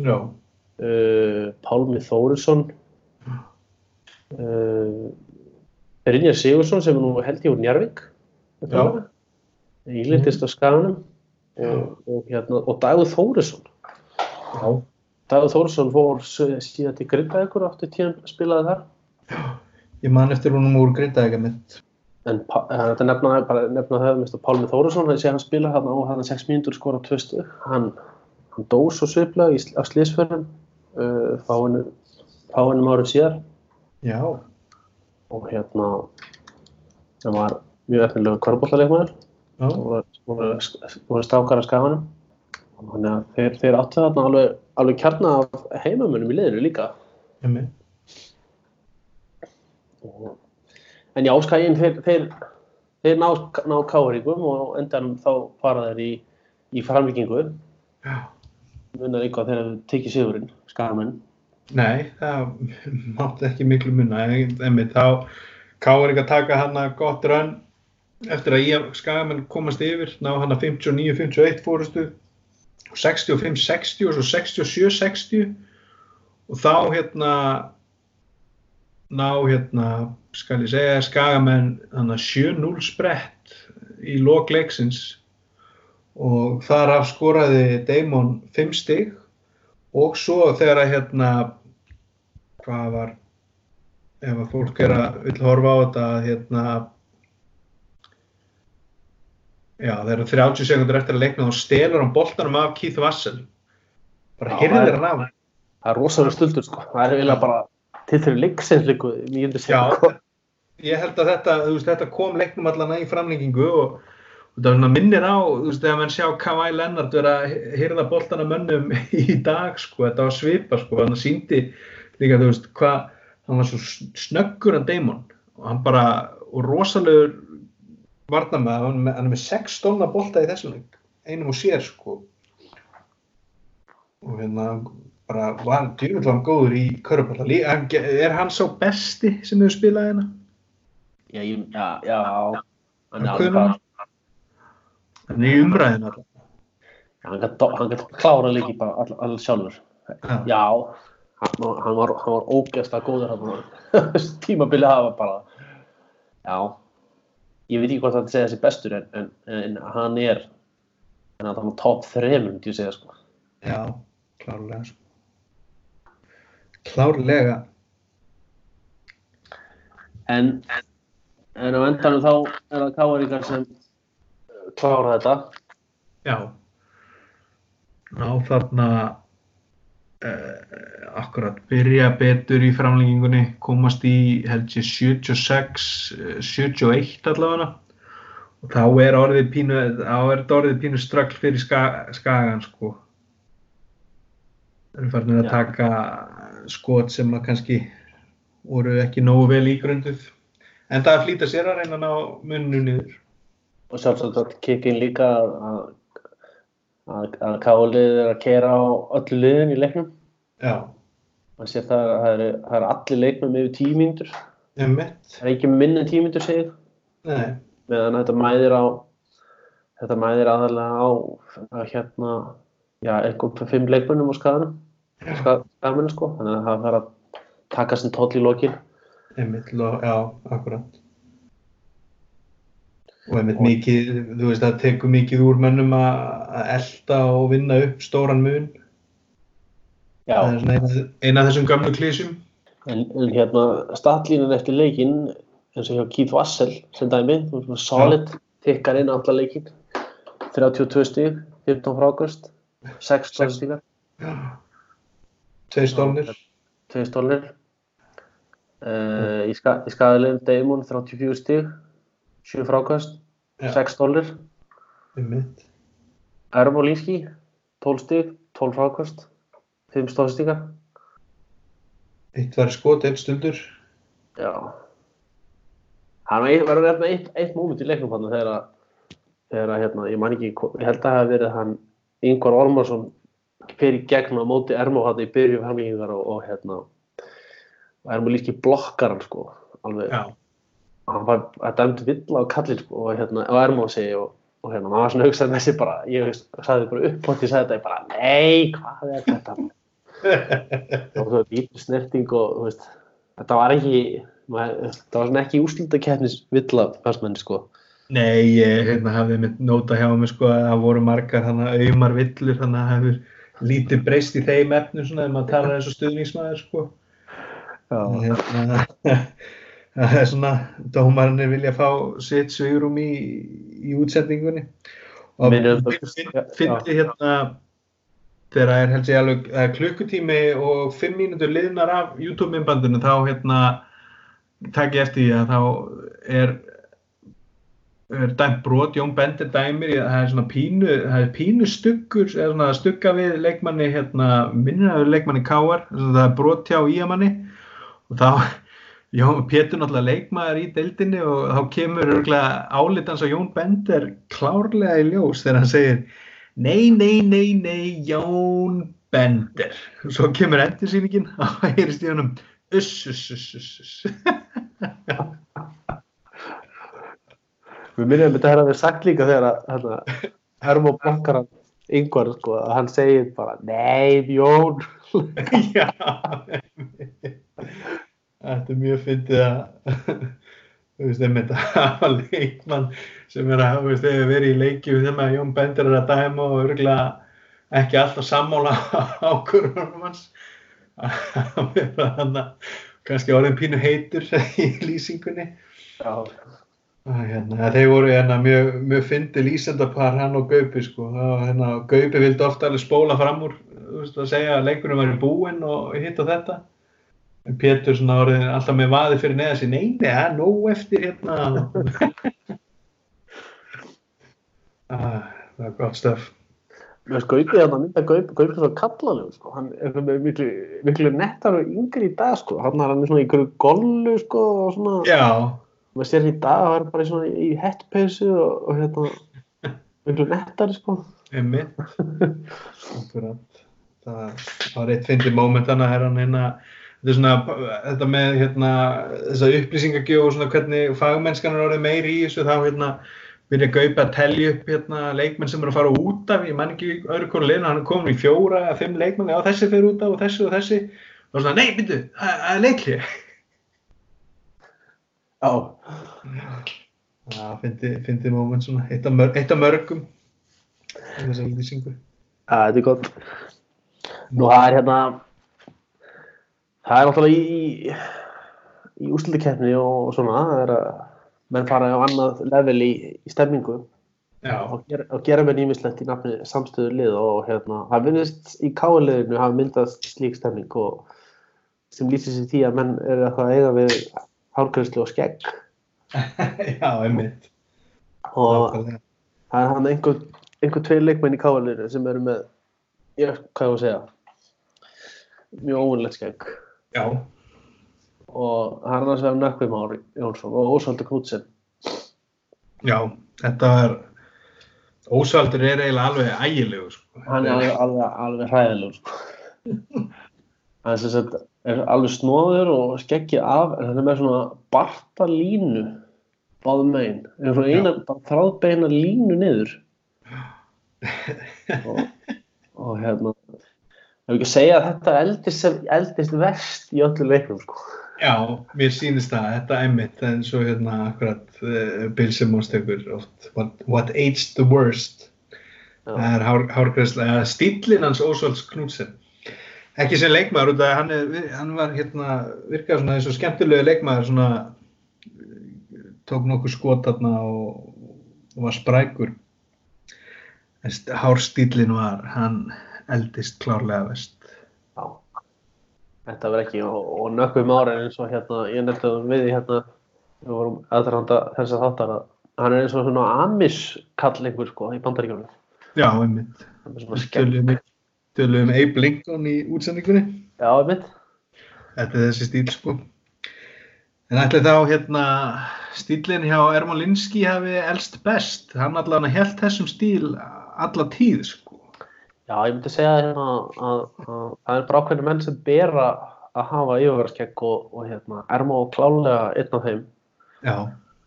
Já, uh, Pálmi Þórisson. Uh, Brynjar Sigursson sem nú held ég úr Njarvík Já. ílendist á skaganum. Og, og, hérna, og Dagur Þórisson. Já, Dagur Þórisson fór síðan til Grindavíkur áttu tíðan spilaði þar ég man eftir húnum úr grindaðega mitt. en eh, þetta nefna, bara nefna það minnst að Pálmi Þórisson hann sé hann spila hann á hann 6 mínútur skora 2 stug hann, hann dó svo sviplega í, sl- af slísförnum uh, fáinu fáinum árið síðar. Já, og hérna sem var mjög eftirlega kvörbóltaleikmaður já, og voru, strákar af skafanum þannig að þeir, þeir áttu þarna alveg, alveg kjarna af heimamönnum í liðinu líka. Einmitt. En já, skæin þeir, þeir, þeir ná, ná káringum og endanum þá fara þeir í, í framvíkingu Já. munar eitthvað þegar þeir tekið sigurinn skagamenn? Nei, það mátti ekki miklu munna, en þá ekki að taka hann að gott rann eftir að ég skagamenn komast yfir, ná hann að 59-51 fórustu, 65-60 og svo 67-60 og þá hérna ná hérna skal ég segja skagamenn þannig að 7-0 sprett í lok leiksins. Og þar af skoraði Damon 5 stig. Og svo þegar að hérna hvað var ef að fólk er að vil horfa á þetta hérna já þeir eru 30 sekundur eftir að leikna og stelur hann boltanum af Keith Wassel bara hirðir hann af. Það er rosalega stöldur sko. Það er eiginlega bara til þeirri leiksins líku. Ég sko. ég held að þetta, veist, þetta kom leiknum allan í framlengingu og, og það minnir á, þegar mann sjá Kawhi Leonard vera að hyrða boltana mönnum í dag, sko, þetta var svipa, sko, hann síndi líka, þú veist, hvað, hann var svo snöggur en Damon og hann bara, og rosalegur er með- hann er með 6 stólna bolta í þessum leik, einum og sér, sko og hérna bara var djúvill hann góður í köruballa, er hann sá besti sem hefur spilað hérna? Já, ég, já, já. Hann er Hann alveg Hann er í umræðinu alltaf. hann gæti hann klára leiki bara all, all sjálfur. Já, hann, var- hann var, hann var ógeðslega góður hann. Tímabilið hafa bara, já. Ég veit ekki hvort það segja þessi bestur en, en, en hann er, en að hann er top 3 myndi ég segja sko. Já, klárlega. Sko. Klárlega. En, en á endanum þá er það káaríkar sem klára þetta. Já. Ná þarna uh, akkurat byrja betur í framlengingunni, komast í held ég 76, eh, 71 allavega og þá er orðið pínu, þá er orðið pínu ströggl fyrir ska, skagan sko. Það eru farin að taka skot sem að kannski voru ekki nógu vel ígrunduð. En það að flýta sér að reyna að ná munnu niður. og sjálfsagt að kikkin líka að, að, að kálið er að kera á öllu liðin í leiknum Já, man sér það að það eru, allir leiknum yfir mitt. það er ekki tíu mínútur segið meðan þetta mæðir á þetta mæðir aðalega á að hérna já, eitthvað fyrir fimm leikmönnum á skaganum skaganum sko, þannig að það þarf að taka sem tóll í lokin. Einmitt, já, akkurat. Og einmitt mikið, þú veist, það tekur mikið úr mönnum að elta og vinna upp stóran mun. já, eina, þessum gamlu klísjum. En, en hérna, statlínan eftir leikinn, eins og hjá Keith Wassel, sem dæmi, solid, tikkar inn allar leikinn, 32 stíg, 15 frákvöst, 16 stígar, Tveir stólnir. 2 stólir. Uh, í, ska, í skadalegin Damon, 34 stíg, 7 frákvöst, Já. 6 stólir. Einmitt. Ermolínski, 12 stíg, 12 frákvöst, 5 stóðstígar. Eitt var skot, eitt stundur. Já. Hann var verður nefna eitt, eitt moment í leiknum hann þegar að, þegar að hérna, ég man ekki, ég held að það hafi verið hann Ingvar Ormarsson fyrir gegn á móti Ermó hann í byrju framlengingar og, og hérna og Ermó líki blokkar hann sko alveg, hann var að dæmdi villa á kallin sko og hérna, og Ermó segi og, og hérna, maður var svona hugsað þessi bara, ég veist, sagði bara upp og ég sagði þetta, ég bara, nei, hvað er þetta? Og svo dýpri snerting og þú veist, þetta var ekki maður, þetta var svona ekki úslítakeppnis villa fannst manni sko. Nei, ég hérna, hafði mitt nota hjá mig sko að það voru margar hana, auðmar villur þannig að það hefur lítið breyst í þeim efnum svona ef maður talar eins og stuðningsmaður sko. Hérna, það er svona dómarnir vilja fá sitt svigurum í, í útsendingunni og Minnir um það- finn- fyndi hérna þegar það er held ég alveg klukkutími og fimm mínútur liðnar af YouTube-myndbandinu þá hérna takk ég eftir því að þá er dæmt brot, Jón Bender dæmir það er svona pínu, það er pínu stuggur, eða svona stugga við leikmanni hérna, minnir að það er leikmanni Káar, það er brot hjá Íamanni. Og þá, Jón, Pétur náttúrulega leikmaður í deildinni og þá kemur álitans á Jón Bender klárlega í ljós þegar hann segir nei, nei, nei, nei, Jón Bender og svo kemur endursýningin og það heyrist í uss, uss, uss, uss, uss við minnum þetta að við sagt líka þegar að hérna, Hermo blokkar hann yngvar sko að hann segir bara nei Jón. Já Þetta er mjög fyndið að þú veist, einmitt að hafa leikmann sem er að, veist, verið í leikju þegar maður Jón Bender er að dæma og örgulega ekki alltaf sammála ákvörðunum hans. Að vera hann að kannski orðin pínu heitur í lýsingunni. Já, Að Hérna, þeir voru hérna, mjög, mjög fyndi lýsendapar hann og Gaupi sko. Hérna, Gaupi vildi ofta alveg spóla fram úr þú veist, að segja að leikunum var í búinn og hitt og þetta. En Pétur svona orðin alltaf með vaði fyrir neða sér neini, það er nóg eftir hérna. Ah, það er gott stöf Mér finnst Gaupi að mynda Gaupi, Gaupi er svo kallalegu sko, hann er svona miklu, miklu nettar og yngri í dag sko, hann er hann svona í gollu sko og svona, já, maður sér í dag að það er bara svona í hettpeysu og, og hérna, miklu nettari sko. akkurat. Það það var eitt fyndið moment þannig að hann hérna þetta er svona, þetta með hérna þessa upplýsingagjöf og svona hvernig fagmennskan er orðið meiri í þessu þá hérna byrja Gaupi að telja upp hérna leikmenn sem eru að fara út af, ég man ekki öðru konu liðna, hann er komin í fjóra fimm leikmenn, já þessi fyrir út af og þessi og þessi. Og svona, nei, byrju, það er leikli Já, Já, fyndið fyndi moment svona, eitt af, mörg, eitt af mörgum í þessari lýsingu það er gott. Nú það er hérna, það er náttúrulega í, í úslukeppni og svona, það er að menn fara á annað level í, í stemmingu. Já, og gera, og gera mér nýmislegt í nafni samstöðu lið og hérna, það finnist í káliðinu hafa myndast slík stemning og sem lýsir sér því að menn eru eitthvað að eiga við hálgræslu og skegg. Já, einmitt. Og það er hann einhver, einhver tveir leikmenn í káliðinu sem eru með, ég, hvað ég að segja mjög óvunlegt skegg. Já, og það er annars vegar Nökkvi Már Jónsson og Ósvaldur Knútsen. Já, þetta er Ósvaldur er eiginlega alveg ægilegu sko. hann er alveg, alveg, alveg hræðilegur sko. hann er, sem sagt, er alveg snóður og skeggið af en hann er með svona barta línu báðum megin en svona eina bara þráðbeina línu niður. Og, og hérna ef ekki að segja að þetta eldist, eldist verst í öllu leiknum sko. Já, mér sýnist það, þetta er einmitt en svo hérna akkurat uh, Bill Simmons tekur oft what, what aged the worst. Það er hár, hárgræslega stílinn hans Ósvalds Knudsen ekki sem leikmaður út af hann, er, hann var hérna virkað svona eins og skemmtilegu leikmaður svona tók nokkuð skot þarna og, og var sprækur en st- hárstílinn var hann eldist klárlega vest Já. Þetta verð ekki og, og nökkvið mára eins og hérna, ég nefndi það við hérna, við vorum aðranda þess að þáttar að hann er eins og svona amis kall einhver sko í bandaríkjónu. Já, einmitt er skemmt. Töluðum um Abe Lincoln í útsendingunni Já, einmitt. Þetta er þessi stíl sko. En ætli þá hérna stílinn hjá Ermolinski hafi elst best. Hann allan held þessum stíl alla tíð sko. Já, ég myndi segja hérna að, að, að það er bara ákveðinu menn sem bera að hafa yfirverðskegg og, og hérna, Ermo klálega einn af þeim Já,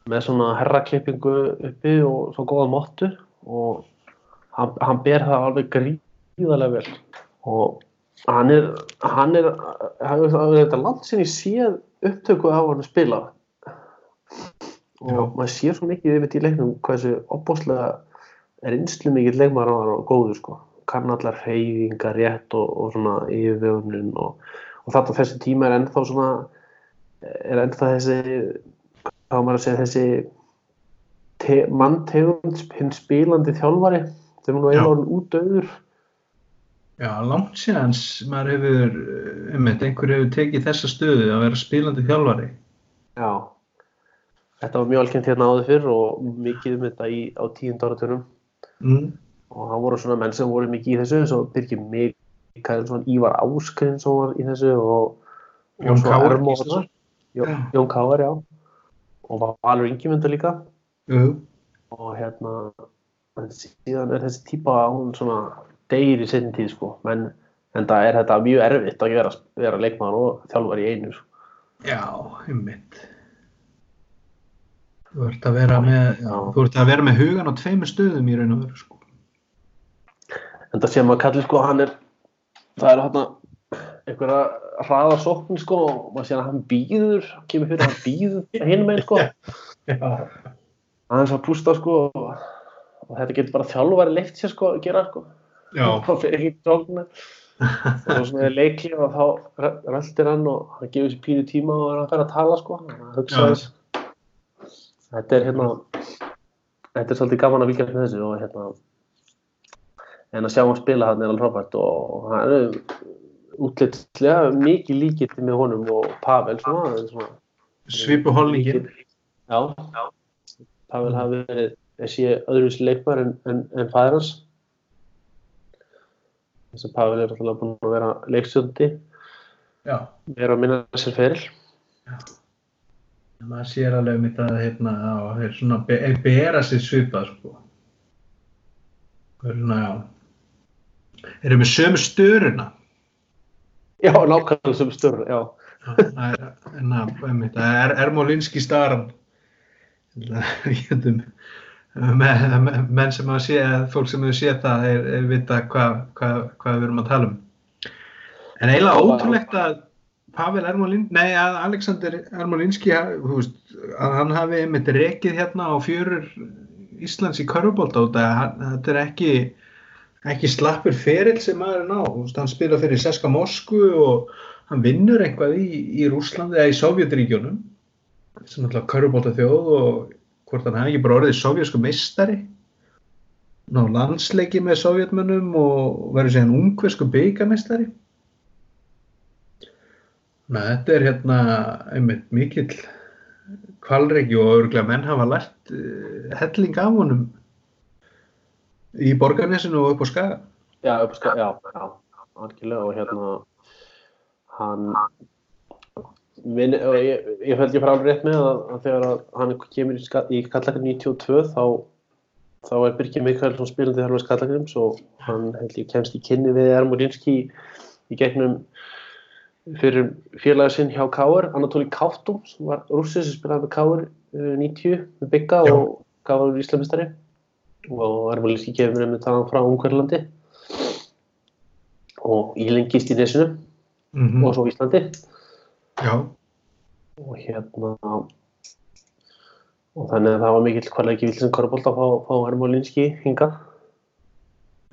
með svona herraklippingu uppi og svo góða móttu og hann, hann ber það alveg gríðarlega vel. Og hann er hann er, hann er, hann er þetta land sinni séð upptöku af hann að spila. Og Já. maður sér svo mikið yfir í leiknum hversu opbóðslega reynslu mikill leikmaður hann var og góður sko. Kann allar hreyfingar rétt og, og svona yfirvögunin og, og þetta þessi tíma er ennþá svona er ennþá þessi þá maður að segja þessi te, manntegund hinn spilandi þjálfari þegar hún var eiginlega orðin útdauður já, langt síðan maður hefur, einmitt, einhver hefur tekið þessa stöðu að vera spilandi þjálfari. Já, þetta var mjög alkynnt hérna áður fyrr og mikið um þetta í, á tíund áratunum Mm. og það voru svona menn sem voru mikið í þessu og Birgir Mikaelsson, Ívar Áskrinsson var í þessu og, og Jón svo Gíslason. Jón. Jón Káar, já og Valur Ingimunda líka Jú, og hérna en síðan er þessi típa hún svona deyr í setjum tíð sko menn en það er þetta mjög erfitt að vera, vera leikmaður og þjálfar í einu sko. já, einmitt. Þú ert að vera með, já, þú ert að vera með hugan á tveimur stöðum í raun og veru sko. en það sem að kalli sko hann er það er hérna einhverja hraða sókn sko og maður sé að hann býður kemur fyrir að hann býður hinn með sko aðeins að pústa sko og, þetta getur bara þjálfari leift sér sko að gera sko Og fyrir ekki tókna og svona er leikli og þá röldir hann og hann gefur sér pínu tíma og er hann fær að tala sko. Þetta er hérna þetta er svolítið gaman að vikast með þessu og hérna en að sjá hann spila hann er alveg frábært og hann er útlitslega mikið líkitt með honum og Pavel svona, svona Svipu holningin. Já, Pavel hafi verið þessi öðruvis leikmar en, en, en fæður hans. Þess að Pavel er alltaf búin að vera leikstjóndi, vera að minna sér feril. maður sér alveg mitt að hérna, á, þeir svona be er bera sér svipað sko. Er svona, já. Þeir eru með sömu störuna. Já, nákvæmlega sem störn, já. Það er, að, það er Ermolinski staran. Við getum, menn sem hafa séð, fólk sem hefur séð það, þeir, þeir vita hvað hva, hva við erum að tala um. En eiginlega ótrúlegt að Pavel Ermolin, nei að Alexander Ermolinski, að hann hafi einmitt rekið hérna á fjörur Íslands í að hann- þetta er ekki, ekki slappur ferill sem maður er ná. Hann spila fyrir Seska Mosku og hann vinnur eitthvað í, í Rúslandi eða í Sovjetríkjónum sem alltaf körfubólta þjóð og hvort hann hafi ekki bara orðið sovjasku meistari ná landsleiki með sovjetmönnum og verður síðan ungversku byggamestari Næ, þetta er hérna einmitt mikill kvalreiki og örgulega menn hafa lært uh, helling af honum í borgarnesinu og upp á skaga. Já, upp, á ska- já, já, algjörlega og hérna hann Minn, ég, ég held ég fara alveg rétt með að, að þegar að hann kemur í, í Kallakar 92 þá, þá er Birgir Mikaelsson spilandi þar með Kallakarims og hann held ég kemst í kynni við Ermolinski í, í gegnum fyrir félaga sinn hjá Káur, Anatoli Káftú sem var rússið sem spilaði með Káur uh, 90 með Bygga Já. og Káur Íslamistari og Ermolinski kemur með það frá Ungverlandi og ég lengist í nesinu. Mm og svo Íslandi Já, og hérna og þannig að það var mikill hverlega vilsin Körbólt að fá, fá Hermólinski hinga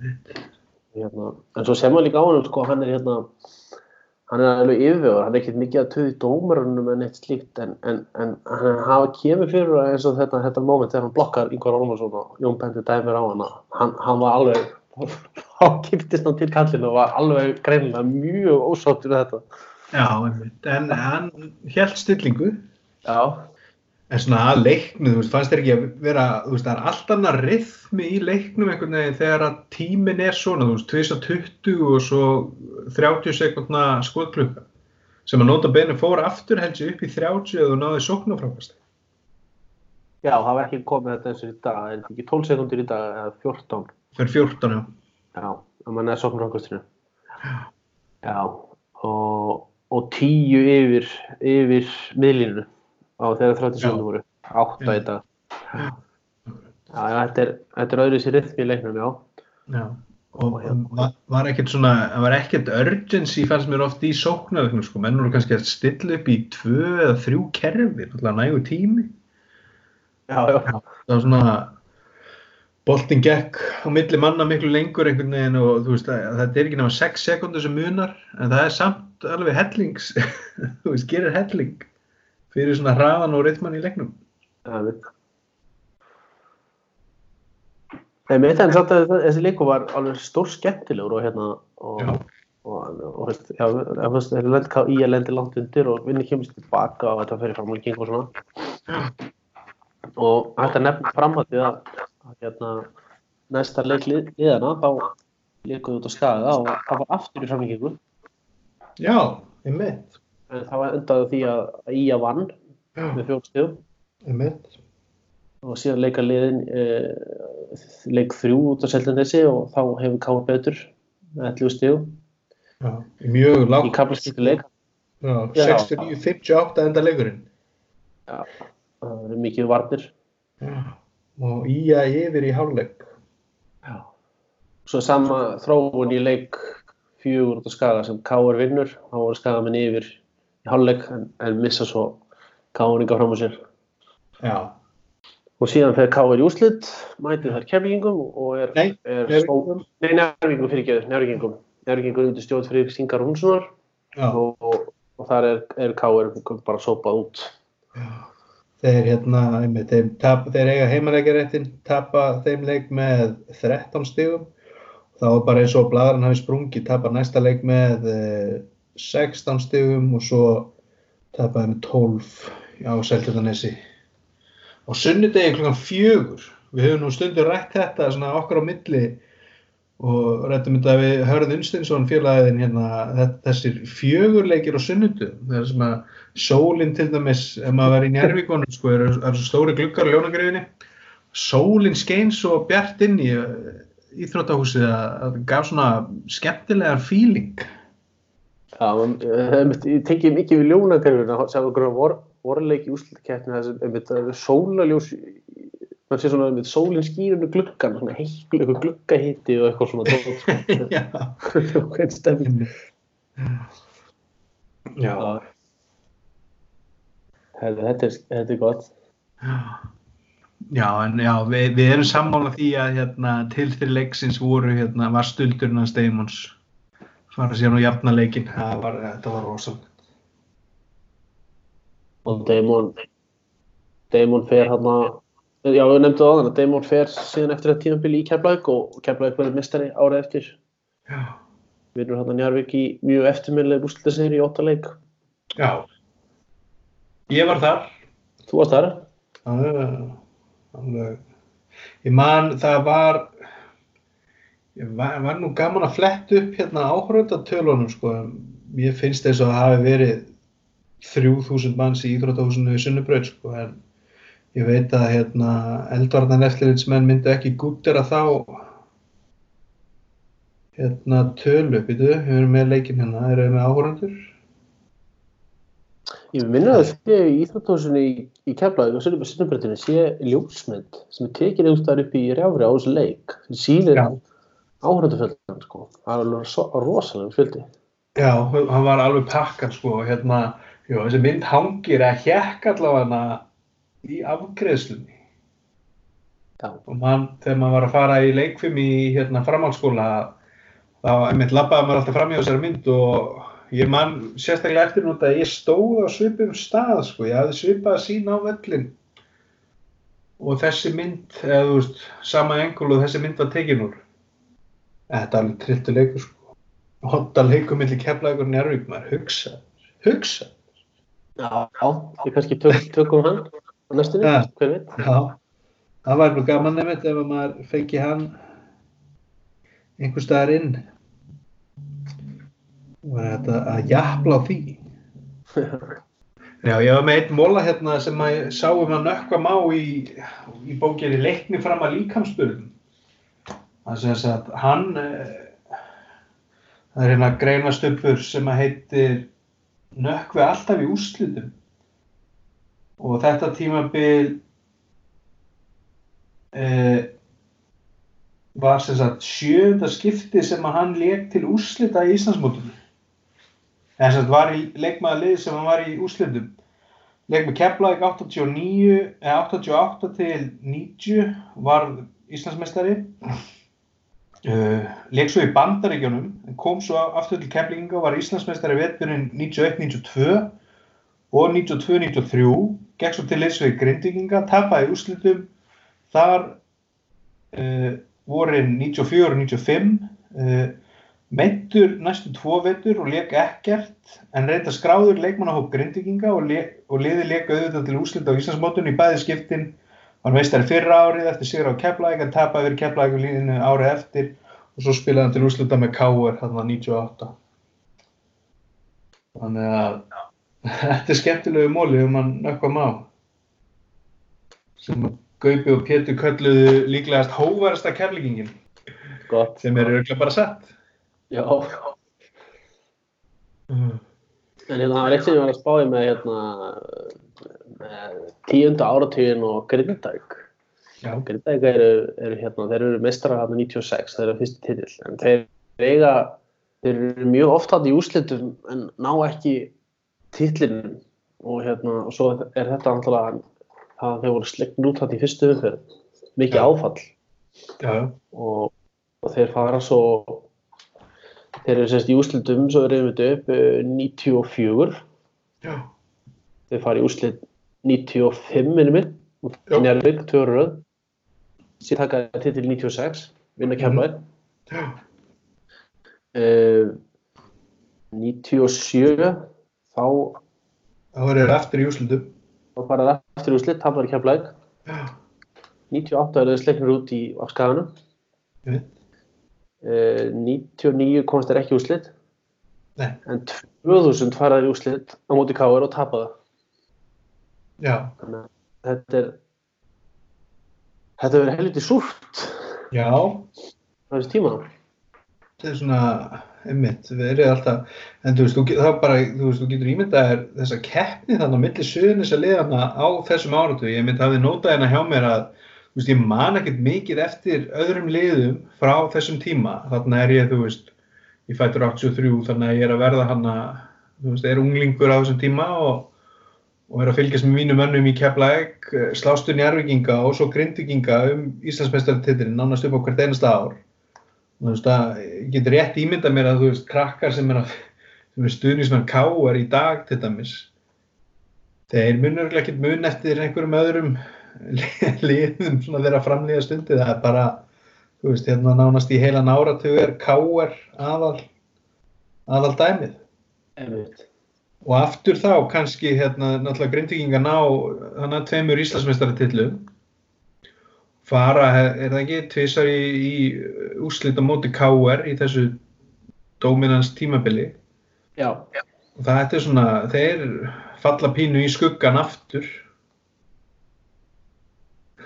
hérna, en svo sem maður líka á hann sko, hann er hérna hann er alveg yfirvegur, hann er ekkert mikið að töði dómarunum en eitt slíkt en, en, en hann hafa kemur fyrir að eins og þetta, þetta moment þegar hann blokkar Ingvar Olmarsson og Jón Bendur dæmir á hana hann, hann var alveg þá kiptist hann til kallinu og var alveg greinilega mjög ósáttur þetta já. En hann held stillingu. Já, En svona að leiknu, þú veist, fannst þér ekki að vera, þú veist, það er allt annað rithmi í leiknum einhvern veginn þegar að tíminn er svona, þú veist, 2020 og svo 30 sekundna skotklukka sem að nota bene fór aftur helst upp í 30 eða þú náði sóknarfrákast. Já, það var ekki komið þetta eins og í dag, það er ekki 12 sekundir í dag eða 14. Fyrir 14, já. Já, að mann er sóknur ákvöstinu. Já, og, og 10 yfir, yfir miðlínu á þegar 30 sekundir voru. 8 í dag. Þetta er, þetta er öðru sér rithmi í leiknum, já. Já. Og Og var, ekkert svona, það var ekkert urgency fannst mér oft í sóknarleiknum, sko, menn voru kannski að stilla upp í tvö eða þrjú kerfi, náttúrulega nægu tími. Já, já. það var svona boltin gekk á milli manna miklu lengur einhvern veginn og þú veist þetta er ekki náma 6 sekundur sem munar en það er samt alveg hellings þú veist, gerir helling fyrir svona hraðan og rithman í leiknum Já, við. Nei, með þetta en samt að þessi leiku var alveg stór skemmtilegur og hérna og, Já. og, og, veist, já, veist, að lendi langt undir og vinni kemur tilbaka og þetta fyrir framlíking og svona og þetta nefnir fram að því að hérna, næsta leik lið, liðana þá leikuðu út á skaga og það var aftur í framlíkingu Já, ég mitt en það var endaði því að, að Ía vann Já, með fjórstíðum ég mitt og síðan leika liðin uh, leik þrjú út á Seltjarnesi og þá hefur Káur betur með 11 stíðum Já, mjög í lágt kaplaskiptu leik Já, Já. 69-58 enda leikurinn. Það eru mikið varnir. Já. Og í að yfir í hálfleik Já. svo sama þróun í leik fjögur út á skaga sem Káur vinnur, þá voru skagamenn yfir í hálfleik en, en missa svo Káuringa fram á sér. Já, Og síðan fer Káur í úrslit, mætið þar kemlingum og er, Nei, er Njarðvíkingum. Nei, nærvíkingum fyrir ekki, nærvíkingum. Nærvíkingum undir stjórn fyrir Singar Húnssonar já. og, og, og þar er, er Káur bara sópað út. Þeir, hérna, einmitt, þeir, tap, þeir eiga heimaleikjaréttin, tapa þeim leik með 13 stigum. Þá er bara eins og bladarinn hafi sprungið, tapa næsta leik með eh, 16 stigum og svo tapaði með 12 á Seltjarnanesi. Á sunnudegi klukkan fjögur, við höfum nú stundur rætt þetta svona okkar á milli og rættum þetta við Hörð Unstinsson félagin hérna, þessir fjögurleikir á sunnudu, það er sem að sólinn til dæmis, ef maður verið í Njárvíkonum sko, eru er stóri gluggar á ljónagrifinni sólinn skein svo bjart inn í uh, íþróttahúsið að að það gaf svona skemmtilegan feeling. Já, eh, ég tekið mikið við ljónagerfuna, sem okkur vor, vorleik í einmitt, það er sólaljós, mann sé svona einmitt, sólinn skýrinu gluggan, svona heiklu, eitthvað gluggahitti og eitthvað svona tótt, sko. Já, Hvern stefning. já, Herðu, Þetta er, þetta er gott. já, en já, við, við erum sammála því að hérna, til þeirri leiksins voru hérna, var stuldurinn hans Deimons fara síðan á jafna leikin, var, þetta var rosalega. Og Damon, Damon fer hann að, já, við nefndum á þann að Damon fer síðan eftir þetta tímabili í Keflavík og Keflavík verður mistari árið eftir. Já, Vinnur hann að Njarvík í mjög eftirminnileg úrslutasegri í ótta leik. já, ég var þar. Þú varst þar? Alveg, alveg. Ég man, það var, ég var, var nú gaman að fletta upp hérna áhörðatölunum sko. Mér finnst þess að það hafi verið 3000 manns í Íþróttahúsinu í Sunnubraut sko. En ég veit að hérna eldvarnan eftirlitsmenn myndu ekki gúttera þá hérna tölu, býtu, við erum með leikinn hérna, erum við með áhörðandur? Ég minna að sé í Íþróttósunni í, í Keflavík og Sunnubreytinu sé ljósmynd sem er tekin einhverstaðar upp í rjáfri á þessu leik sem Já. áhörðufjöldan sko. Það er alveg rosalega fjöldi. Já, hann var alveg pakkan sko, hérna, jú, þessi mynd hangir að hjekk allavega í afgreðslunni og mann, þegar maður var að fara í leikfim í hérna framhaldsskóla þá, einmitt, labbaði maður alltaf fram í þessari mynd og ég man sérstaklega eftir núnt að ég stóð á svipum stað sko, ég hafði svipað að sína á völlin og þessi mynd, eða þú veist, sama engul og þessi mynd var tekin úr. Þetta er alveg trilltu leikur sko. Hotta leikur millir Keflavíkur og Njárvík maður hugsa, hugsa Já, já. Við kannski tök, tökum hann næstunni, Ja. hver veit. Já, það var nú gaman nefnt ef að maður fengi hann einhver staðar inn. Var þetta að jafla á því? Já, ég var með einn móla hérna sem að sáum að nökkva má í, í bókinni leikni fram að líkamsbyrðum það sem að hann eh, það er hérna greinastuppur sem að heitir nökkvi alltaf í úrslitum og þetta tímabil eh, var sem sagt sjönda skipti sem að hann leik til úrslita í Íslandsmótunum en sem sagt var í leikmaðalið sem hann var í úrslitum. Leik með Keflavík 89 eða 88 til 90 var Íslandsmeistari. Uh, leik svo í Bandaríkjónum kom svo aftur til Keflinga og var Íslandsmeistari veturinn 91-92 og 92-93 gekk svo til liðs við Grindvíkinga tapaði úrslitum. Þar uh, vorin 94-95 uh, meittur næstu tvo vetur og leik ekkert en reynda skráður leikmannahóp Grindvíkinga og, le og liði leik auðvitað til úslita á Íslandsmótun í bæði skiptin. Var meistari fyrra árið eftir sigur á Keflæk en tapaði fyrir Keflæk líðinu árið eftir. Og svo spilaði hann til úslita með K.R. hann var 98 þannig að þetta er skemmtilegu móli um hann nökkva má sem Gaupi og Pétur kölluðu líklegast hóvarasta keflingin Gott. sem er auðvitað bara satt Já. En hérna, það var eitt sem ég var að spáði með hérna með tíunda áratugin og Grindag. Grindag eru, eru hérna, þeir eru mestrar hérna 96, þeir eru fyrsti titill, en þeir eiga þeir eru mjög oft hann í úrslitum en ná ekki titlinum og hérna, og svo er þetta náttúrulega að þeir voru slegn út hann í fyrstu umferð, mikið Já. áfall. Já, og, og þeir fara svo þeir eru sérst í úrslitum svo er þetta upp eh, 94 já, þeir fara í úrslit 95 minnum minn, Já. Njárvík, tvö ára röð. Síðan taka titil 96 vinna kemlaðir já, uh, 97 þá þá er þeir aftur í úrslutum. þá fara það eftir úrslit, tapar kemlaðir Já, 98 er þeir sleiknir út í á skaganum ég veit. uh, 99 komast þeir ekki í úrslit. Nei, en 2000 fara þeir í úrslit á móti káir og tapa það. Já, þannig að þetta er þetta verður helviti súrt. Já, á þessu tíma þetta er svona, einmitt, verið alltaf, en þú veist, þú, þá bara, þú veist, þú getur ímyndað þér þessa keppni þannig á milli suðunis að liðana á þessum áratu, ég mynd hafði notað hérna hjá mér að, þú veist, ég man ekkert mikið eftir öðrum liðum frá þessum tíma, þarna er ég, þú veist, ég fættur 83, þannig að ég er að verða hana, þú veist, er unglingur á þessum tíma og, og er að fylgjast með mínum mönnum í Keflæk, slástur njárvíkinga og svo grindvíkinga um Íslandsmeistartitilin nánast upp á hvert einasta ár. Þú veist að, ég get rétt ímynda mér að þú veist, krakkar sem er, að, sem er stuðnismenn K.R. í dag til dæmis, þeir munur ekki mun eftir einhverjum öðrum liðum svona þeirra framlýða stundi, það er bara, þú veist, hérna nánast í heilan áratug er K.R. aðal, aðal dæmið. Einmitt. Og aftur þá kannski hérna náttúrulega grindvíkinga ná hana tveimur Íslandsmeistaratillum fara, er það ekki, tvisar í, í úrslit á móti KR í þessu dominans tímabili? Já, og það er svona, þeir falla pínu í skuggan aftur.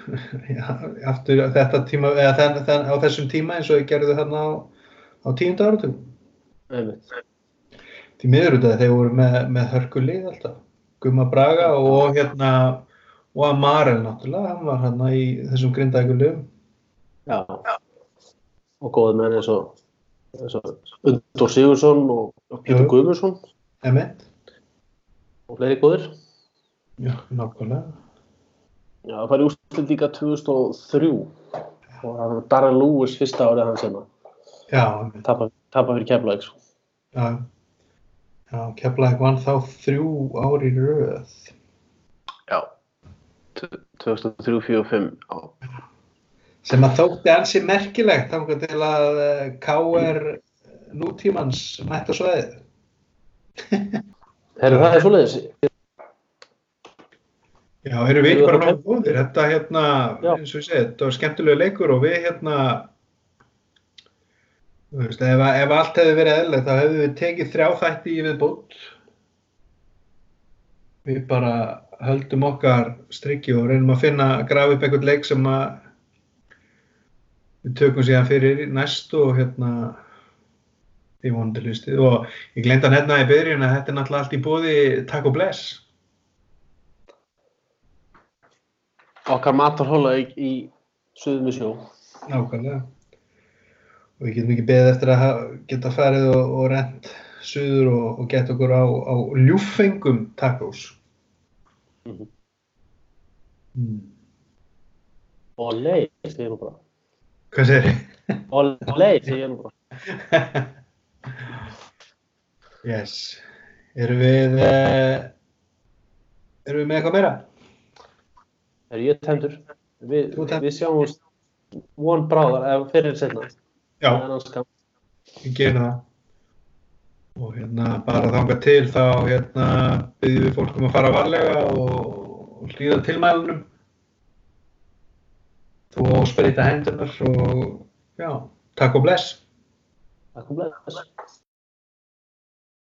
Já, aftur þetta tíma, eða þenn, þenn, á þessum tíma eins og þeir gerðu þarna á, á tíunda einmitt. því miður út af þeir voru með, með hörkulið alltaf Gumma Braga og hérna og Amarel náttúrulega, hann var hann í þessum grindækulum Já. Og góði menn eins og, eins og Undur Sigursson og, Jú. Guðmundsson Emmett, og fleiri góðir. já, nákvæmlega Já, það fær í úrslit líka 2003 og það var Darren Lewis fyrsta árið hans hérna. já, Emmett, Tapa, tapa fyrir Keflavík. sko. já já, Keflæk vann þá þrjú ári í röð Já. 2003, 4 og 5. Já. sem að þótti ansi merkilegt þangað til að eh, KR nútímans mætt á sveið Herru, það er svoleiðis. Já, erum við Erum bara náttúrulega góðir, þetta hérna, Já. eins og ég segi, þetta var skemmtilega leikur og við hérna, þú veist, ef, ef allt hefði verið eðlilegt þá hefðu við tekið þrjá þætti í viðbútt. Við bara höldum okkar strikki og reynum að finna, grafa upp einhvern leik sem að við tökum síðan fyrir næst og hérna í vonandi hlustið og ég gleymd að hérna í byrjun að þetta er náttúrulega allt í bóði takk og bless. Okkar matarhóla í, í Suðum í sjó. Nákvæmlega. Og við getum ekki beðið eftir að geta farið og, og rent suður og, og geta okkur á, á ljúffengum tacos. Mhm. Mm. Olei, segir ég nú bara. Hvað segir þið? Olei, segir ég nú bara. yes. Erum við, uh, erum við með eitthvað meira? Er ég tendur? Vi, Þú tendur. við sjáumst von bráðar, fyrir setna. Já, við gerum það. Og hérna bara þangað til þá hérna byggjum við fólk um að fara varlega og, og hlýða tilmælunum. Þú óspreita hendurnar og já, takk og bless. Takk og bless.